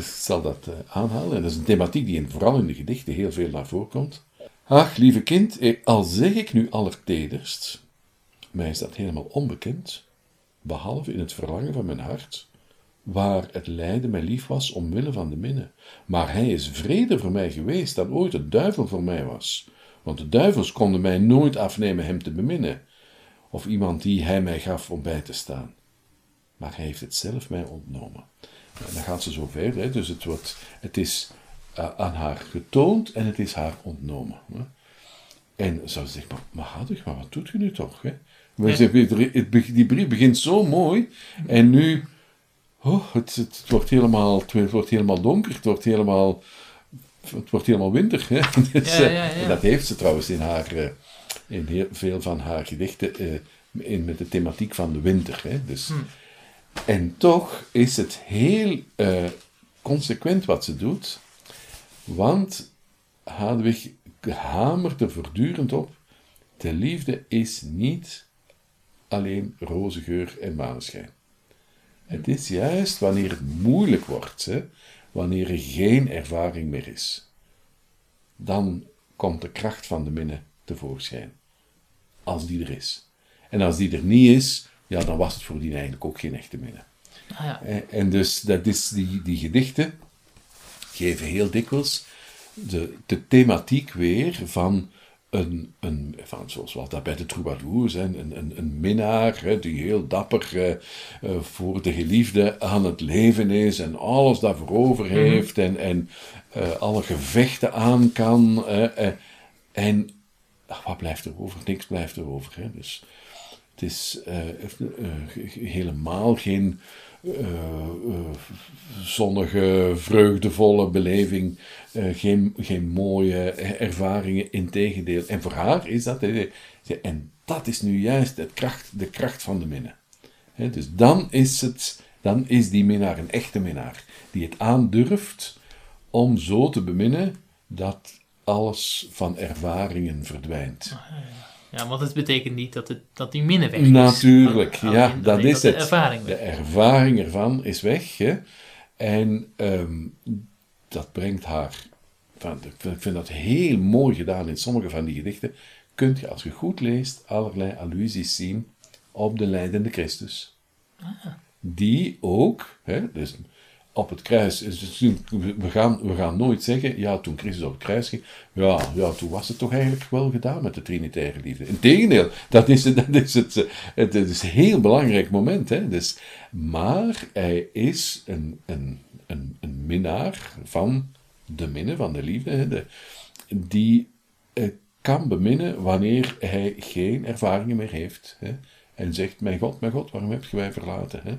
zal dat eh, aanhalen, en dat is een thematiek die in, vooral in de gedichten heel veel naar voren komt. Ach, lieve kind, eh, al zeg ik nu allertederst, mij is dat helemaal onbekend, behalve in het verlangen van mijn hart, waar het lijden mij lief was omwille van de minne. Maar hij is vreder voor mij geweest dan ooit de duivel voor mij was. Want de duivels konden mij nooit afnemen hem te beminnen, of iemand die hij mij gaf om bij te staan. Maar hij heeft het zelf mij ontnomen. En dan gaat ze zo verder, hè. dus het, wordt, het is eh, aan haar getoond en het is haar ontnomen. Hè. En zou ze zeggen, maar, maar Hadwig, maar wat doet u nu toch? Hè? Het be- die brief begint zo mooi en nu, oh, het, het, wordt helemaal, het wordt helemaal donker, het wordt helemaal, het wordt helemaal winter. Hè? Dus, Ja, eh, ja, ja. en Dat heeft ze trouwens in, haar, eh, in heel veel van haar gedichten in, met de thematiek van de winter. Hè? Dus, Hmm. En toch is het heel eh, consequent wat ze doet, want Hadewig hamert er voortdurend op, de liefde is niet alleen roze geur en maneschijn. Het is juist wanneer het moeilijk wordt, hè, wanneer er geen ervaring meer is, dan komt de kracht van de minne tevoorschijn. Als die er is. En als die er niet is, ja, dan was het voor die eigenlijk ook geen echte minne. Ah, ja. En, en dus dat is die, die gedichten geven heel dikwijls de, de thematiek weer van een, een van, zoals wat dat bij de troubadours, een, een, een minnaar hè, die heel dapper eh, eh, voor de geliefde aan het leven is en alles daarvoor over heeft en, en eh, alle gevechten aan kan. eh, eh, en ach, wat blijft er over? Niks blijft er over. Hè? Dus het is eh, eh, ge- helemaal geen eh, eh, zonnige, vreugdevolle beleving, eh, geen, geen mooie ervaringen, integendeel. En voor haar is dat, eh, en dat is nu juist het kracht, de kracht van de minne. Hè, dus dan is, het, dan is die minnaar een echte minnaar, die het aandurft om zo te beminnen dat alles van ervaringen verdwijnt. ja, want het betekent niet dat, het, dat die minne weg is. Natuurlijk, Alleen- ja, dat is de het. ervaring De ervaring ervan is weg. Hè? En ehm, dat brengt haar. Van, ik vind- dat heel mooi gedaan in sommige van die gedichten. Kunt je, als je goed leest, allerlei allusies zien op de lijdende Christus. Die ook, hè, dus op het kruis, is het- we gaan, we gaan nooit zeggen, ja, toen Christus op het kruis ging, ja, ja, toen was het toch eigenlijk wel gedaan met de Trinitaire liefde. Integendeel, dat is, dat is het, het, is een heel belangrijk moment. Hè? Dus, maar hij is een, een, een, een minnaar van de minne, van de liefde, hè, die kan beminnen wanneer hij geen ervaringen meer heeft. Hè? En zegt, mijn God, mijn God, waarom heb je mij verlaten? Hè?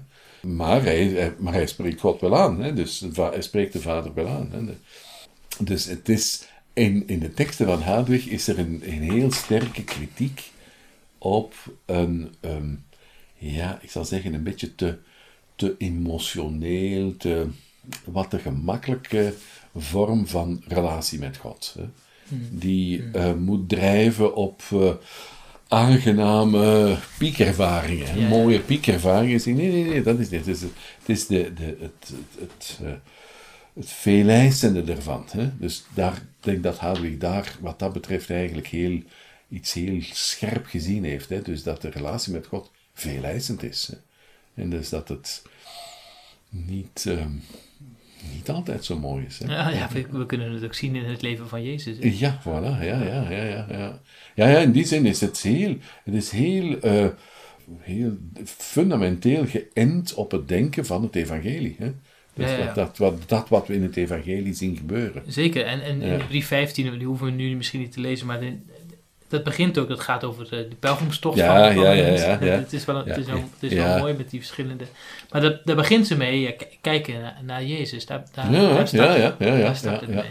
Maar, hij, hij- maar hij spreekt God wel aan. Hè? Dus hij spreekt de Vader wel aan. Hè? Dus het is, in, in de teksten van Hadwig is er een, een heel sterke kritiek op een, ja, ik zal zeggen, een beetje te, te emotioneel, te, wat te gemakkelijke vorm van relatie met God. Hè? Die eh, moet drijven op eh, aangename piekervaringen, Ja, mooie piekervaringen. Nee, nee, nee, dat is niet. Het is, het is de, de, het, het, het, eh, het veeleisende ervan. Hè? Dus daar, ik denk dat Hadwig daar, wat dat betreft, eigenlijk heel, iets heel scherp gezien heeft. Hè? Dus dat de relatie met God veeleisend is. Hè? En dus dat het niet, ehm, niet altijd zo mooi is. Hè? Ja, ja we, we kunnen het ook zien in het leven van Jezus. hè. Ja, voilà, ja, ja, ja, ja, ja. Ja, ja, in die zin is het heel, het is heel, eh, heel fundamenteel geënt op het denken van het evangelie. Hè? Dus Ja, ja. Dat, dat, wat, dat wat we in het evangelie zien gebeuren. Zeker, en, en in de brief 15, die hoeven we nu misschien niet te lezen, maar de- dat begint ook, dat gaat over de, de pelgrimstocht Ja, van, ja, de ja, ja, ja. Het is wel, het is wel, Ja, het is ja. wel mooi met die verschillende... Maar dat, daar begint ze mee, ja, kijken naar, naar Jezus, daar, daar, Ja, daar start, ja, ja, het- ja, het mee.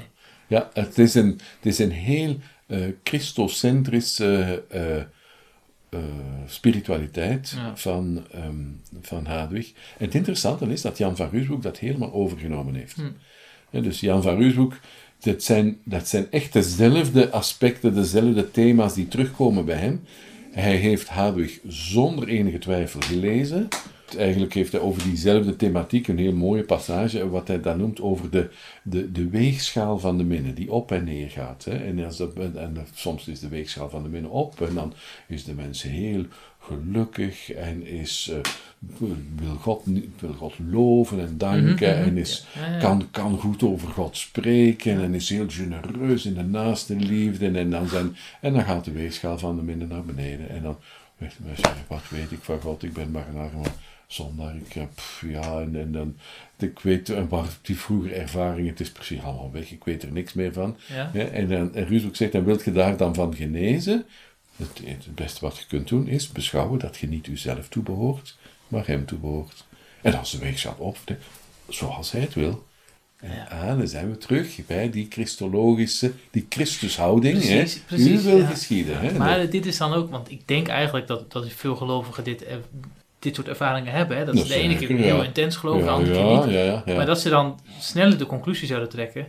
Ja, het is een, het is een heel eh christocentrische eh, eh, spiritualiteit van, ehm, van Hadwig. En het interessante is dat Jan van Ruusbroek dat helemaal overgenomen heeft. Hm. Dus Jan van Ruusbroek, dat zijn, dat zijn echt dezelfde aspecten, dezelfde thema's die terugkomen bij hem. Hij heeft Hadwig zonder enige twijfel gelezen. Eigenlijk heeft hij over diezelfde thematiek een heel mooie passage, wat hij dan noemt over de, de, de weegschaal van de minne, die op en neer gaat. Hè. En, als dat, en soms is de weegschaal van de minne op en dan is de mens heel gelukkig en is, eh, wil, God, wil God loven en danken en is, Ja, ja, ja. kan, kan goed over God spreken en is heel genereus in de naaste liefde. En dan, zijn, en dan gaat de weegschaal van de minne naar beneden. En dan wat weet ik van God, ik ben maar een arme zondaar. Ik, pff, ja, en, en dan, ik weet, en waar die vroegere ervaringen, het is precies allemaal weg, ik weet er niks meer van. Ja. Ja, en en zegt, dan wilt je daar dan van genezen? Het, het beste wat je kunt doen is beschouwen dat je niet uzelf toebehoort, maar hem toebehoort. En als de weegschaal op, zoals hij het wil. En ah, dan zijn we terug bij die christologische, die Christushouding. Precies, hè? precies, U wil ja. geschieden. Hè? Maar dit is dan ook, want ik denk eigenlijk dat, dat veel gelovigen dit, eh, dit soort ervaringen hebben. Hè? Dat ze de ene keer heel ja. intens geloven, de andere ja, keer niet. Maar dat ze dan sneller de conclusie zouden trekken.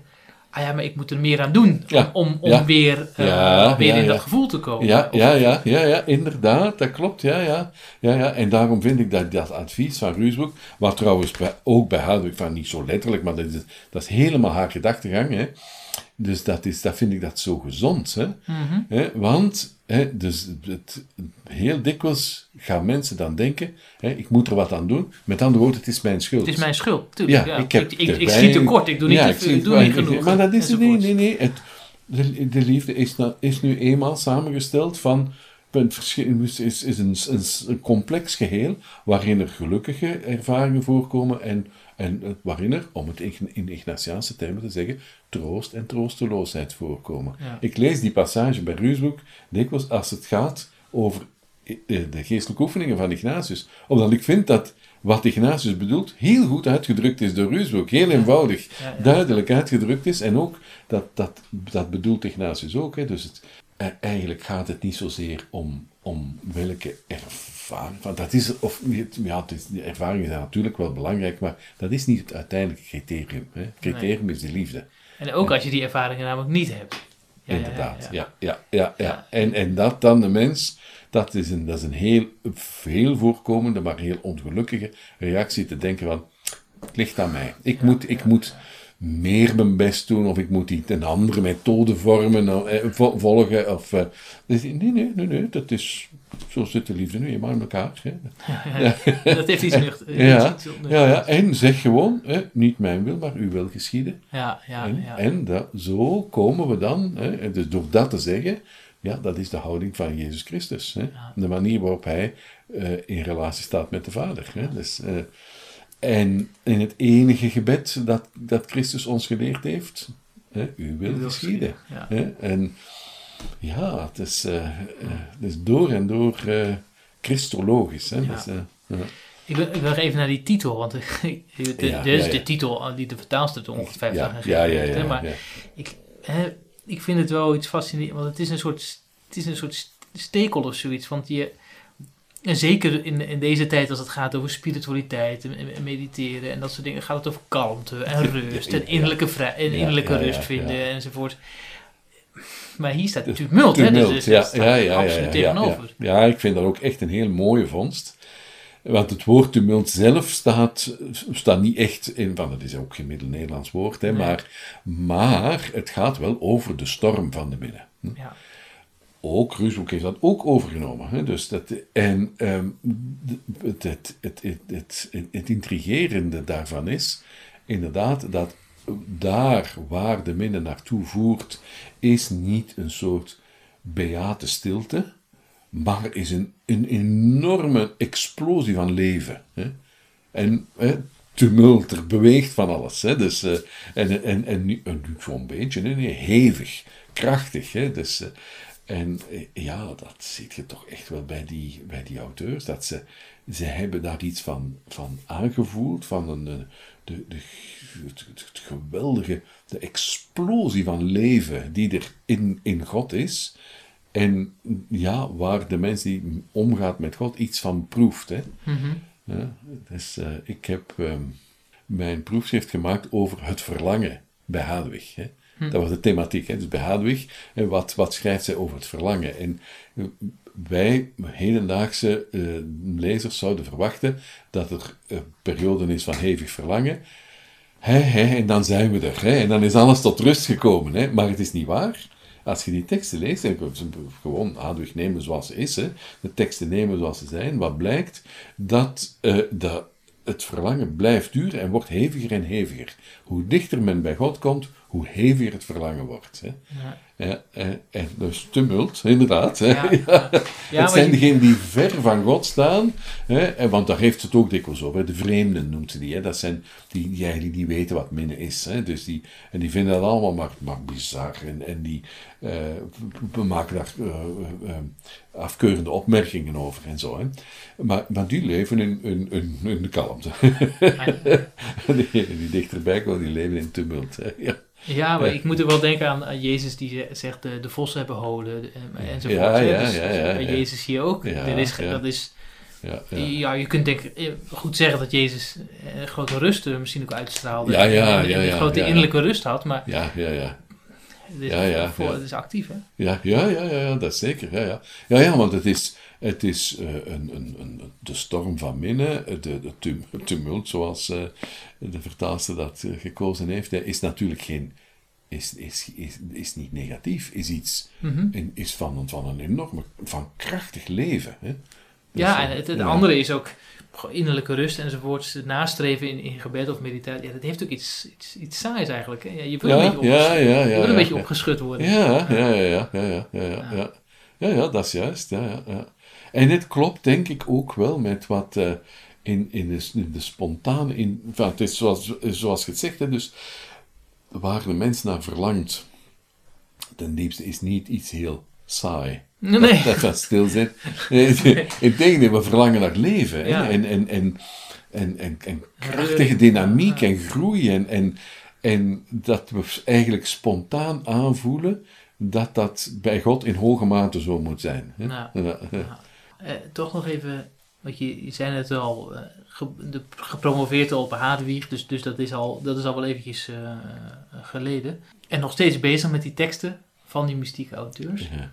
Ah ja, maar ik moet er meer aan doen Ja, om, om ja. weer, eh, weer in dat gevoel te komen. Ja, ja, ja, ja, ja, inderdaad, dat klopt, ja, ja, ja, ja. En daarom vind ik dat dat advies van Ruusbroek, wat trouwens bij, ook bij Houdwijk van niet zo letterlijk, maar dat is, dat is helemaal haar gedachtegang, hè. Dus dat, is, dat vind ik dat zo gezond, hè. Mhm. Hè, want, hè, dus het, heel dikwijls gaan mensen dan denken, hè, ik moet er wat aan doen. Met andere woorden, het is mijn schuld. Het is mijn schuld, tuurlijk. Ja, Ja, ik heb ik, ik, ik schiet tekort, ik doe niet, Ja, te ik ik doe niet het- genoeg. Maar dat is nee, enzovoort. nee, nee. Het, de, de liefde is, nou- is nu eenmaal samengesteld van is, is, is een, een, een complex geheel waarin er gelukkige ervaringen voorkomen en, en het- waarin er, om het in, in Ignatiaanse termen te zeggen, troost en troosteloosheid voorkomen. Ja. Ik lees die passage bij Ruusbroek dikwijls als het gaat over eh, de geestelijke oefeningen van Ignatius. Omdat ik vind dat wat Ignatius bedoelt heel goed uitgedrukt is door Ruusbroek. Heel eenvoudig, Ja, duidelijk uitgedrukt is. En ook, dat, dat, dat bedoelt Ignatius ook. Hè. Dus het, eh, eigenlijk gaat het niet zozeer om, om welke ervaring. Want dat is, of, ja, is, ervaringen zijn natuurlijk wel belangrijk, maar dat is niet het uiteindelijke criterium. Hè. Het criterium is de liefde. En ook als je die ervaringen namelijk niet hebt. Ja, Inderdaad, ja. ja, ja, ja. En, en dat dan de mens, dat is een, dat is een heel veel voorkomende, maar heel ongelukkige reactie te denken van, het ligt aan mij. Ik, moet, ik moet meer mijn best doen, of ik moet iets een andere methode vormen, eh, vo- volgen. Of, eh, nee, nee, nee, nee, dat is, zo zit de liefde nu eenmaal in elkaar. Hè. Dat heeft iets nuchter. Ja, ja, ja, en zeg gewoon, hè, niet mijn wil, maar uw wil geschieden. ja, ja, En, ja. en dat, zo komen we dan, hè, dus door dat te zeggen, ja, dat is de houding van Jezus Christus. Hè? De manier waarop hij eh, in relatie staat met de Vader. Hè? Dus, eh, en in het enige gebed dat, dat Christus ons geleerd heeft, hè, u wil Uw wil geschieden. En ja, het is, eh, eh, het is door en door eh, christologisch. Hè? Ja. Dus, ja. Ik wil, ik wil even naar die titel, want de, Ja, dit is ja, de titel die de vertaalster ongetwijfeld Ja, ja, ja, heeft, hè, ja, Maar. Ik, hè, ik vind het wel iets fascinerends, want het is een soort, het is een soort stekel of zoiets. Want je, en zeker in, in deze tijd als het gaat over spiritualiteit en, en mediteren en dat soort dingen, gaat het over kalmte en rust en innerlijke, vrij, en innerlijke rust vinden enzovoort. Maar hier staat tumult, hè? Tumult, dus, dus ja, ja, ja, absoluut ja, ja, tegenover. Ja, ja, ik vind dat ook echt een heel mooie vondst. Want het woord tumult zelf staat, staat niet echt in, van dat is ook geen Middel-Nederlands woord, hè, Nee. maar, maar het gaat wel over de storm van de binnen. Hm? Ja. Ook, Ruusbroek heeft dat ook overgenomen. Hè? Dus dat, en ehm, het, het, het, het, het, het intrigerende daarvan is inderdaad dat daar waar de minne naartoe voert, is niet een soort beate stilte, maar is een, een enorme explosie van leven. Hè? En hè, tumult, er beweegt van alles. Hè? Dus, eh, en, en, en, en niet zo'n beetje, nee, hevig, krachtig. Hè? Dus, eh, en eh, ja, dat ziet je toch echt wel bij die, bij die auteurs. Dat ze, ze hebben daar iets van, van aangevoeld, van een, eh, de, de, het, geweldige, de explosie van leven die er in, in God is. En ja, waar de mens die omgaat met God iets van proeft. Hè? Mhm. Ja, dus, eh, ik heb ehm, mijn proefschrift gemaakt over het verlangen bij Hadwig. Hè. Dat was de thematiek. Hè. Dus bij Hadwig, wat, wat schrijft zij over het verlangen? En eh, wij, hedendaagse eh, lezers, zouden verwachten dat er een periode is van hevig verlangen. Hè, hè, en dan zijn we er. Hè, en dan is alles tot rust gekomen. Hè. Maar het is niet waar. Als je die teksten leest, en gewoon Hadwig nemen zoals ze is, de teksten nemen zoals ze zijn, wat blijkt? Dat, eh, dat het verlangen blijft duren en wordt heviger en heviger. Hoe dichter men bij God komt, hoe heviger het verlangen wordt. Hè. Ja. Ja, en, en dus tumult, inderdaad. Hè. Ja, Ja. ja. het zijn je- degenen die ver van God staan, hè, en, want daar heeft het ook dikwijls over. De vreemden noemt ze die. Hè. Dat zijn die, die eigenlijk niet weten wat minnen is. Hè. Dus die, en die vinden dat allemaal maar, maar bizar. En, en die eh, we maken daar eh, eh, eh, afkeurende opmerkingen over en zo. Hè. Maar, maar die leven in, in, in, in de kalmte. die, die dichterbij komen, die leven in tumult. Hè. Ja. Ja, maar ik moet er wel denken aan, Jezus die ze- zegt de, de vossen hebben holen en- enzovoort. Ja, ja, Dus ja, ja, bij ja. Jezus hier ook. Ja, Er is. Dat is, Ja, ja. ja. je kunt denk, ik, eh, goed zeggen dat Jezus eh, grote rust er misschien ook uitstraalde. Ja, ja, ja, en ja, grote innerlijke rust had, maar Ja, ja, ja. het is, Ja, ja, voor, het is actief, hè? Ja, ja, ja, ja, dat is zeker. Ja, ja. ja, ja want het is, het is eh, een, een, een, de storm van binnen, de, de tum- tumult, zoals eh, de vertaalster dat eh, gekozen heeft, hè, is natuurlijk geen, is, is, is, is niet negatief, is iets, in- is van, van een enorme, van krachtig leven. Hè. Dus, ja, en het, het ja. andere is ook innerlijke rust enzovoort. Het nastreven in, in gebed of meditatie. Ja, dat heeft ook iets, iets, iets saais eigenlijk. Hè? Ja, je wil een Ja, beetje, ja, ja, ja, je wil een ja, beetje ja. opgeschud worden. Ja, ja, ja, ja, ja, ja, ja, ja, ja. Ja, ja, dat is juist. Ja, ja, ja. En het klopt denk ik ook wel met wat eh, in, in, de, in de spontane... In, enfin, het is zoals, zoals zegt, hè, dus waar de mens naar verlangt, ten diepste is niet iets heel saai. Nee. Dat, dat dat stil zit. Integendeel, we verlangen naar leven. Ja. En, en, en, en, en, en krachtige dynamiek en groei. En, en, en dat we eigenlijk spontaan aanvoelen dat dat bij God in hoge mate zo moet zijn. hè. Ja, ja. Eh, toch nog even, want je, je zei net al, eh, ge- de, gepromoveerd op Hadewig, dus, dus dat, is al, dat is al wel eventjes eh, eh, geleden. En nog steeds bezig met die teksten van die mystieke auteurs. Ja.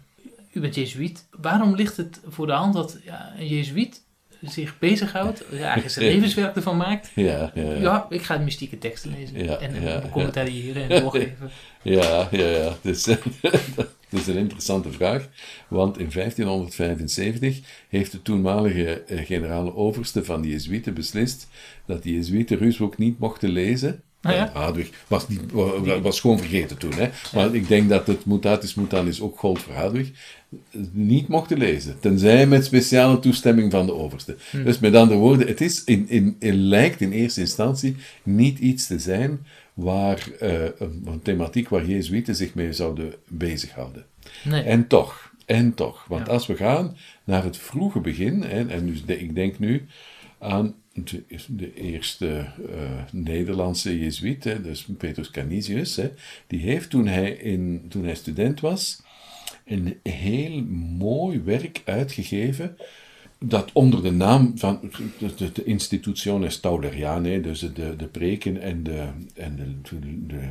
U bent jezuïet. Waarom ligt het voor de hand dat ja, een jezuïet zich bezighoudt, ja, eigenlijk zijn levenswerk ervan maakt? Ja, ja, ja. Ik ga mystieke teksten lezen Ja, en ja, commentariëren en doorgeven. Ja, ja, ja. Dus, dat is een interessante vraag. Want in 1575 heeft de toenmalige eh, generale overste van de Jezuïeten beslist dat de Jezuïeten Ruusbroek niet mochten lezen. Ah, ja? Eh, Hadwig was, niet, wa- was gewoon vergeten toen. Hè? Maar ik denk dat het mutatis mutandis ook gold voor Hadwig. Niet mochten lezen. Tenzij met speciale toestemming van de overste. Hm. Dus met andere woorden, het, is in, in, het lijkt in eerste instantie niet iets te zijn waar, eh, een, een thematiek waar Jezuïeten zich mee zouden bezighouden. Nee. En toch, en toch. Want Ja. als we gaan naar het vroege begin, en, en dus de- ik denk nu aan de, de eerste eh, Nederlandse Jezuïet, dus Petrus Canisius, hè, die heeft toen hij, in, toen hij student was, een heel mooi werk uitgegeven dat onder de naam van de, de, Institutiones Taulerianae, dus de, de preken en de, en de, de, de,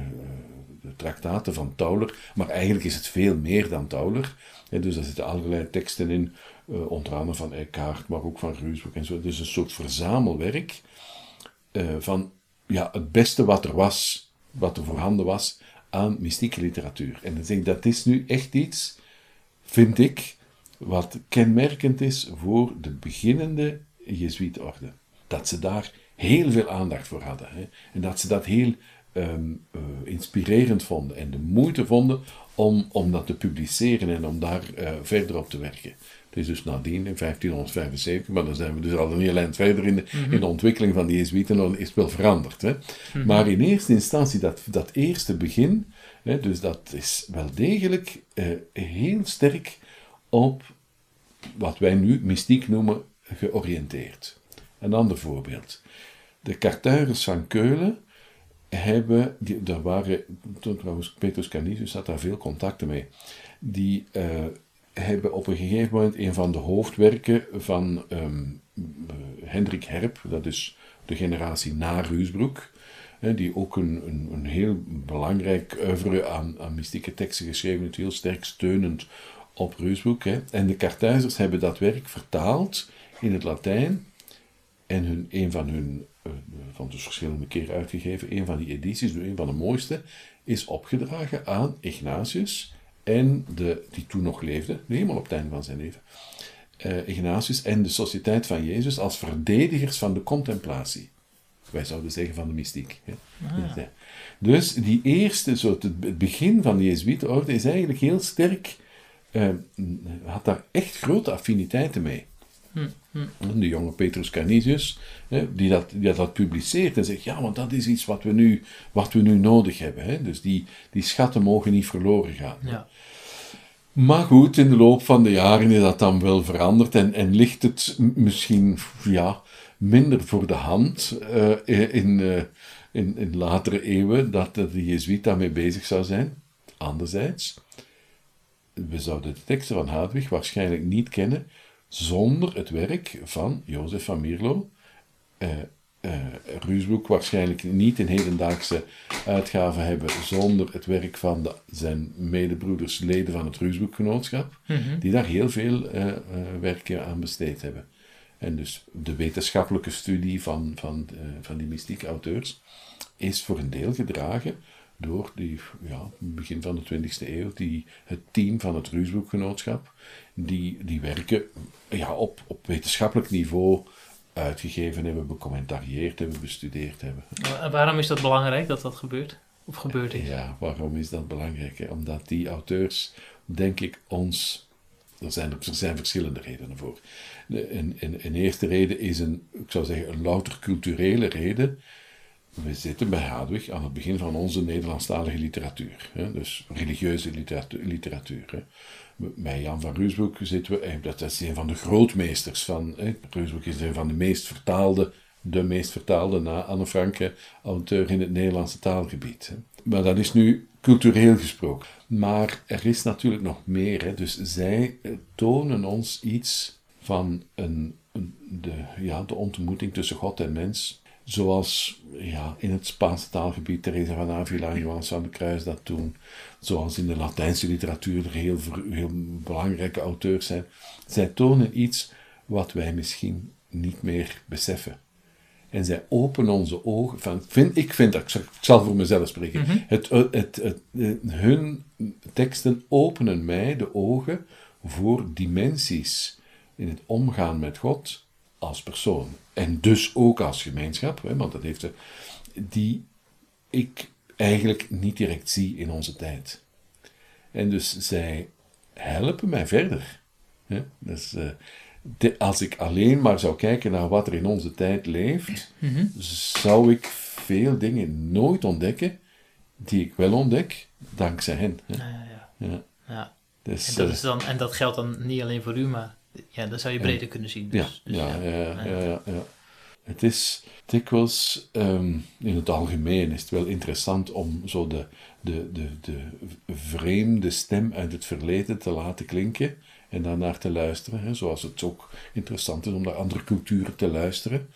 de traktaten van Tauler, maar eigenlijk is het veel meer dan Tauler. Hè, dus er zitten allerlei teksten in, andere van Eckhart, maar ook van Ruusbroek en zo. Dus een soort verzamelwerk eh, van ja, het beste wat er was, wat er voorhanden was aan mystieke literatuur. En dan ik, dat is nu echt iets, vind ik, wat kenmerkend is voor de beginnende Jezuïetorde. Dat ze daar heel veel aandacht voor hadden. Hè? En dat ze dat heel ehm, eh, inspirerend vonden en de moeite vonden om, om dat te publiceren en om daar eh, verder op te werken. Is dus nadien, in 1575, maar dan zijn we dus al een heel eind verder in de, in de ontwikkeling van de Jezuïeten, dan is het wel veranderd. Hè? Maar in eerste instantie, dat, dat eerste begin, hè, dus dat is wel degelijk eh, heel sterk op wat wij nu mystiek noemen georiënteerd. Een ander voorbeeld. De Kartuigers van Keulen hebben, die, daar waren, trouwens Petrus Canisius had daar veel contacten mee, die eh, hebben op een gegeven moment een van de hoofdwerken van ehm, eh, Hendrik Herp, dat is de generatie na Ruusbroek, die ook een, een, een heel belangrijk oeuvre aan, aan mystieke teksten geschreven heeft, heel sterk steunend op Ruusbroek. Hè. En de Kartuizers hebben dat werk vertaald in het Latijn en hun, een van hun, eh, van dus verschillende keren uitgegeven, een van die edities, een van de mooiste, is opgedragen aan Ignatius en de, die toen nog leefde, helemaal op het einde van zijn leven, eh, Ignatius en de Sociëteit van Jezus als verdedigers van de contemplatie. wij zouden zeggen van de mystiek. Hè. Dus die eerste, zo het, begin van de Jezuïetenorde is eigenlijk heel sterk, eh, had daar echt grote affiniteiten mee. De jonge Petrus Canisius, hè, die, dat, die dat publiceert en zegt, ja, want dat is iets wat we nu, wat we nu nodig hebben. Hè. Dus die, die schatten mogen niet verloren gaan. Ja. Maar goed, in de loop van de jaren is dat dan wel veranderd en, en ligt het misschien ja, minder voor de hand eh, in, eh, in, in latere eeuwen dat de Jezuïet daarmee bezig zou zijn. Anderzijds, we zouden de teksten van Hadwig waarschijnlijk niet kennen zonder het werk van Jozef van Mierlo. eh Ruusbroek waarschijnlijk niet in hedendaagse uitgaven hebben zonder het werk van de, zijn medebroeders, leden van het Ruusbroekgenootschap, die daar heel veel eh, werk aan besteed hebben. En dus de wetenschappelijke studie van, van, van die mystieke auteurs is voor een deel gedragen door die, ja, begin van de 20e eeuw, die, het team van het Ruusbroekgenootschap, die, die werken ja, op, op wetenschappelijk niveau uitgegeven hebben, becommentarieerd hebben, bestudeerd hebben. En waarom is dat belangrijk dat dat gebeurt? Of gebeurd is? Ja, waarom is dat belangrijk? hè? Omdat die auteurs, denk ik, ons. Er zijn, er zijn verschillende redenen voor. Een, een, een eerste reden is een, ik zou zeggen, een louter culturele reden. We zitten bij Hadwig aan het begin van onze Nederlandstalige literatuur. Hè? Dus religieuze literatuur. literatuur hè? Bij Jan van Ruusbroek zitten we, eh, dat is een van de grootmeesters van. Hè? Is een van de meest vertaalde, de meest vertaalde na Anne Franke auteur in het Nederlandse taalgebied. Hè? Maar dat is nu cultureel gesproken. Maar er is natuurlijk nog meer. Hè? Dus zij eh, tonen ons iets van een- de, ja, de ontmoeting tussen God en mens. Zoals ja, in het Spaanse taalgebied Teresa van Avila en Johannes van de Kruis dat doen. Zoals in de Latijnse literatuur er heel, heel belangrijke auteurs zijn. Zij tonen iets wat wij misschien niet meer beseffen. En zij openen onze ogen. Van, vind, ik vind dat, ik zal- ik zal voor mezelf spreken. het, het, het, het- hun teksten openen mij de ogen voor dimensies in het omgaan met God als persoon. En dus ook als gemeenschap, hè, want dat heeft de, die ik eigenlijk niet direct zie in onze tijd. En dus zij helpen mij verder. Hè? Dus, eh, de- als ik alleen maar zou kijken naar wat er in onze tijd leeft, zou ik veel dingen nooit ontdekken die ik wel ontdek dankzij hen. Hè? Ja, ja, ja. Ja. ja. Dus, En, dat eh, is dan, en dat geldt dan niet alleen voor u, maar ja, dat zou je breder kunnen zien. Ja, Dus, dus ja, ja, ja, ja. Het is dikwijls, ehm, in het algemeen is het wel interessant om zo de, de, de, de vreemde stem uit het verleden te laten klinken en daarnaar te luisteren. Hè, zoals het ook interessant is om naar andere culturen te luisteren.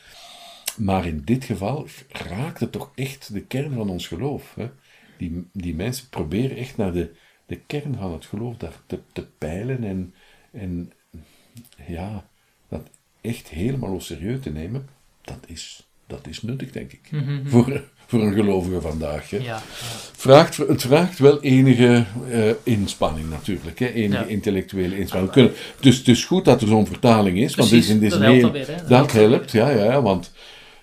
Maar in dit geval raakt het toch echt de kern van ons geloof. Hè? Die, die mensen proberen echt naar de, de kern van het geloof daar te, te peilen en, en ja, dat echt helemaal op serieus te nemen, dat is, dat is nuttig, denk ik. voor, voor een gelovige vandaag. Hè. ja. Vraagt, het vraagt wel enige eh, inspanning natuurlijk, hè, enige Ja. intellectuele inspanning. Kunnen, dus het is goed dat er zo'n vertaling is, want Precies, is, dit is dat helpt heel- alweer, hè. Dat Dat helpt ja, ja, want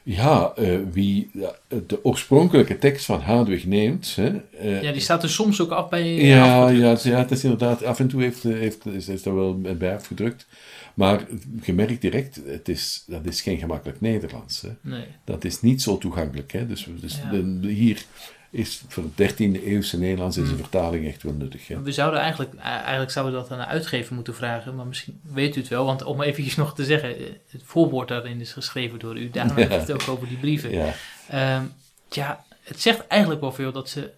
ja, eh, wie ja, de oorspronkelijke tekst van Hadwig neemt, hè, eh, ja, die staat er soms ook af bij ja, afgedrukt. ja, het, ja, het is inderdaad, af en toe heeft, heeft, is, is er wel bij afgedrukt. Maar je merkt direct, het is, dat is geen gemakkelijk Nederlands. Hè. Nee. Dat is niet zo toegankelijk. Hè. Dus, dus Ja. de- hier is voor het 13e eeuwse Nederlands is een vertaling echt wel nuttig. Hè. We zouden eigenlijk, eh, eigenlijk zouden we dat aan de uitgever moeten vragen, maar misschien weet u het wel. Want om eventjes nog te zeggen, eh, het voorwoord daarin is geschreven door u. Daarom heb ik het ook over die brieven. Ja, Ehm, ja, het zegt eigenlijk wel veel dat ze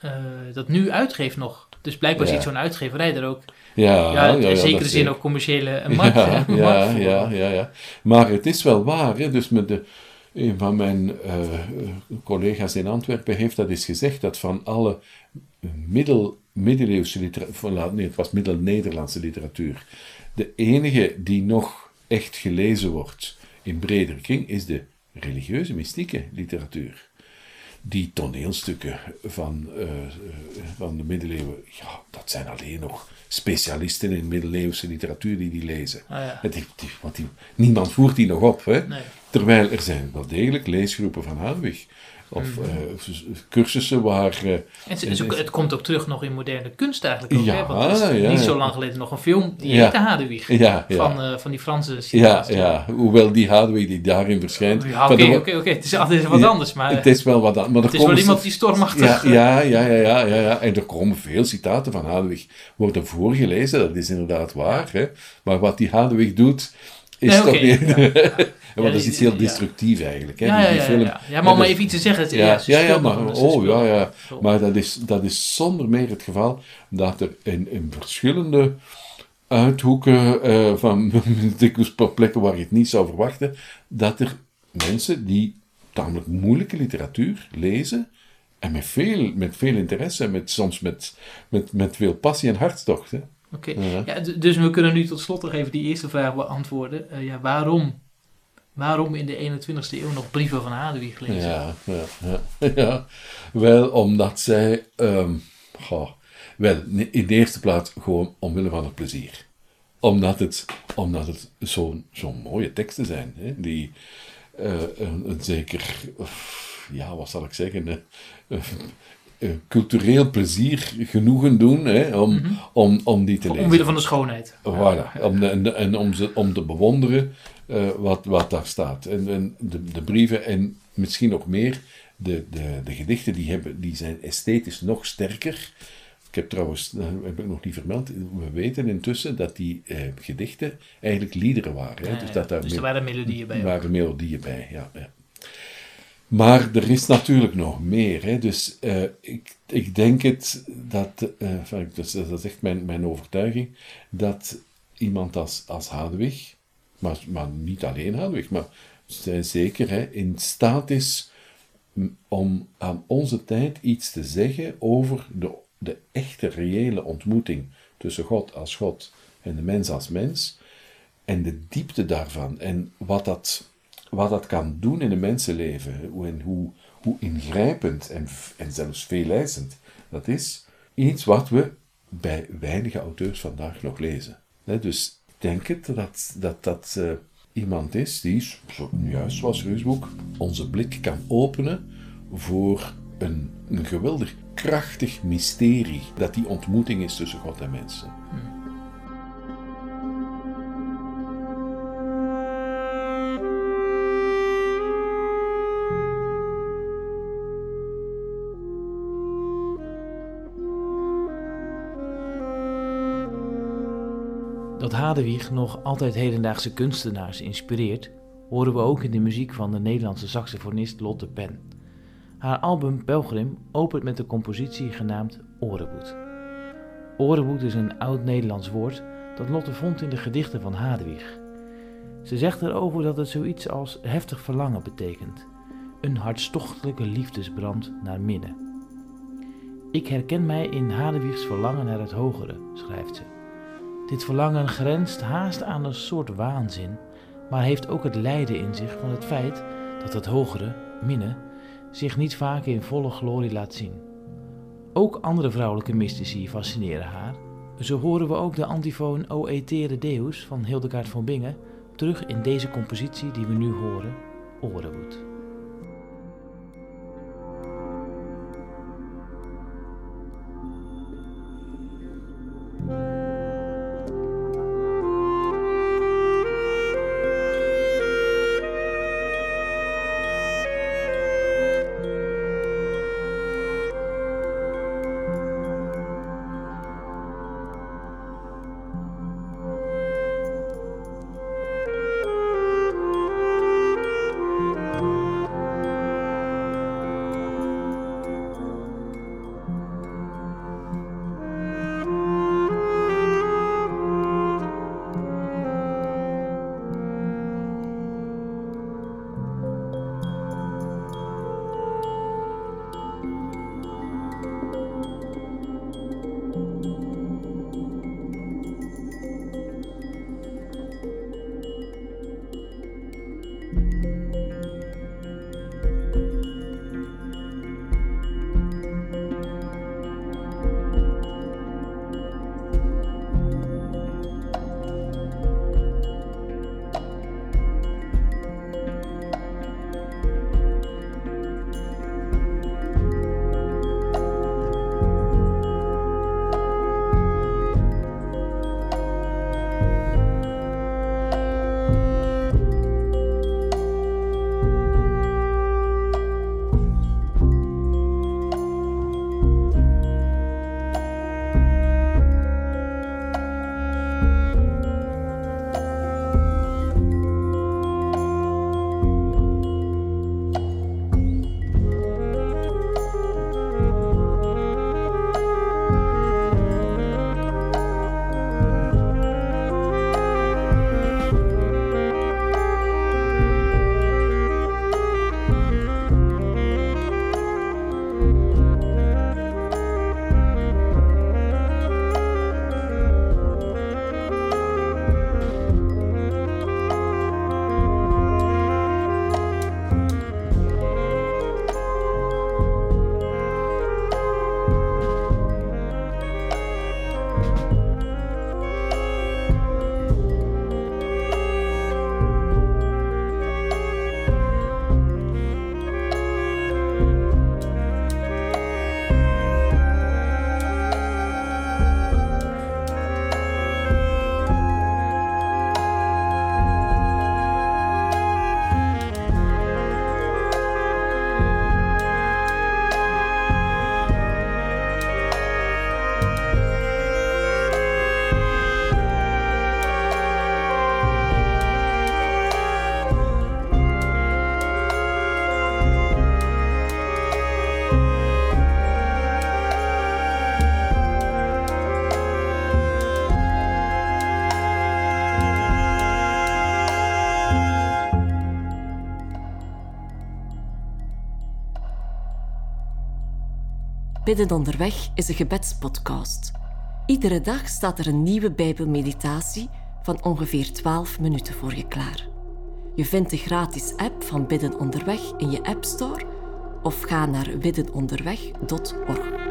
eh, dat nu uitgeeft nog. Dus blijkbaar Ja. ziet zo'n uitgeverij er ook, ja, ja, in dat zekere is zin ook commerciële een markt, ja, een ja, markt ja, ja, ja. Maar het is wel waar. Hè? Dus met de, een van mijn eh, collega's in Antwerpen heeft dat eens gezegd, dat van alle middel, middeleeuwse literatuur, nee, het was middel-Nederlandse literatuur, de enige die nog echt gelezen wordt in bredere kring, is de religieuze mystieke literatuur. Die toneelstukken van, eh, eh, van de middeleeuwen, ja, dat zijn alleen nog specialisten in middeleeuwse literatuur die die lezen. Ah, ja. Die- want die, niemand voert die nog op. Hè? Nee. Terwijl er zijn wel degelijk leesgroepen van Hadewig. Of Mhm. eh, cursussen waar... eh, En het, is ook- het komt ook terug nog in moderne kunst eigenlijk ook. Ja, hè? Want er is ja, niet zo lang geleden nog een film die Ja. heette Hadewig. ja. Van, eh, van die Franse ja, ja, hoewel die Hadewig die daarin verschijnt... Oké, oké, oké. Het is altijd wat anders, maar Het is wel wat aan, maar er het is wel iemand die stormachtig... Ja, ja, ja, ja, ja. En er komen veel citaten van Hadewig worden voorgelezen, dat is inderdaad waar. Hè? Maar wat die Hadewig doet, is Nee, toch niet... Ja, Want dat is iets heel destructief eigenlijk. Hè? Ja, die, ja, die ja, film. ja. maar om maar even iets te zeggen. Het, ja, Ja, ja, maar, oh, ja, ja. Maar dat is, dat is zonder meer het geval dat er in, in verschillende uithoeken eh, van dikwijls plekken waar je het niet zou verwachten, dat er mensen die tamelijk moeilijke literatuur lezen en met veel, met veel interesse en met, soms met, met, met veel passie en hartstocht. Oké. Ja. Dus we kunnen nu tot slot nog even die eerste vraag beantwoorden. Eh, ja, waarom, waarom in de 21ste eeuw nog brieven van Hadewig lezen? Ja, ja, ja, ja. Wel, omdat zij... goh, wel, in de eerste plaats gewoon omwille van het plezier. Omdat het, omdat het zo'n zo'n mooie teksten zijn. Hè, die eh, een, een zeker... ja, wat zal ik zeggen... cultureel plezier genoegen doen hè, om, om, om die te lezen. Omwille van de schoonheid. Voilà, om, de- en, en om, ze, om te bewonderen eh, wat, wat daar staat. En, en de, de brieven en misschien nog meer, de, de, de gedichten die, hebben, die zijn esthetisch nog sterker. Ik heb trouwens, dat heb ik nog niet vermeld, we weten intussen dat die eh, gedichten eigenlijk liederen waren. Hè? Ja, dus dat daar Dus er waren melodieën bij. waren melodieën bij, ja. ja. Maar er is natuurlijk nog meer. Hè. Dus eh, ik, ik denk het, dat, eh, dat is echt mijn, mijn overtuiging, dat iemand als, als Hadewig, maar, niet alleen Hadewig, maar zij zeker hè, in staat is om aan onze tijd iets te zeggen over de, de echte, reële ontmoeting tussen God als God en de mens als mens. En de diepte daarvan en wat dat, wat dat kan doen in een mensenleven. En hoe, hoe ingrijpend en, en zelfs veeleisend dat is. Iets wat we bij weinige auteurs vandaag nog lezen. Dus denk het dat dat, dat eh, iemand is die, juist zoals Reusboek, onze blik kan openen voor een, een geweldig krachtig mysterie dat die ontmoeting is tussen God en mensen. Dat Hadewig nog altijd hedendaagse kunstenaars inspireert, horen we ook in de muziek van de Nederlandse saxofonist Lotte Pen. Haar album Pelgrim opent met een compositie genaamd Orenboet. Orenboet is een oud-Nederlands woord dat Lotte vond in de gedichten van Hadewig. Ze zegt erover dat het zoiets als heftig verlangen betekent, een hartstochtelijke liefdesbrand naar midden. Ik herken mij in Hadewigs verlangen naar het hogere, schrijft ze. Dit verlangen grenst haast aan een soort waanzin, maar heeft ook het lijden in zich van het feit dat het hogere, minne, zich niet vaak in volle glorie laat zien. Ook andere vrouwelijke mystici fascineren haar. Zo horen we ook de antifoon O Etere Deus van Hildegard van Bingen terug in deze compositie die we nu horen, Orenwoed. Bidden onderweg is een gebedspodcast. Iedere dag staat er een nieuwe Bijbelmeditatie van ongeveer 12 minuten voor je klaar. Je vindt de gratis app van Bidden onderweg in je App Store of ga naar biddenonderweg.org.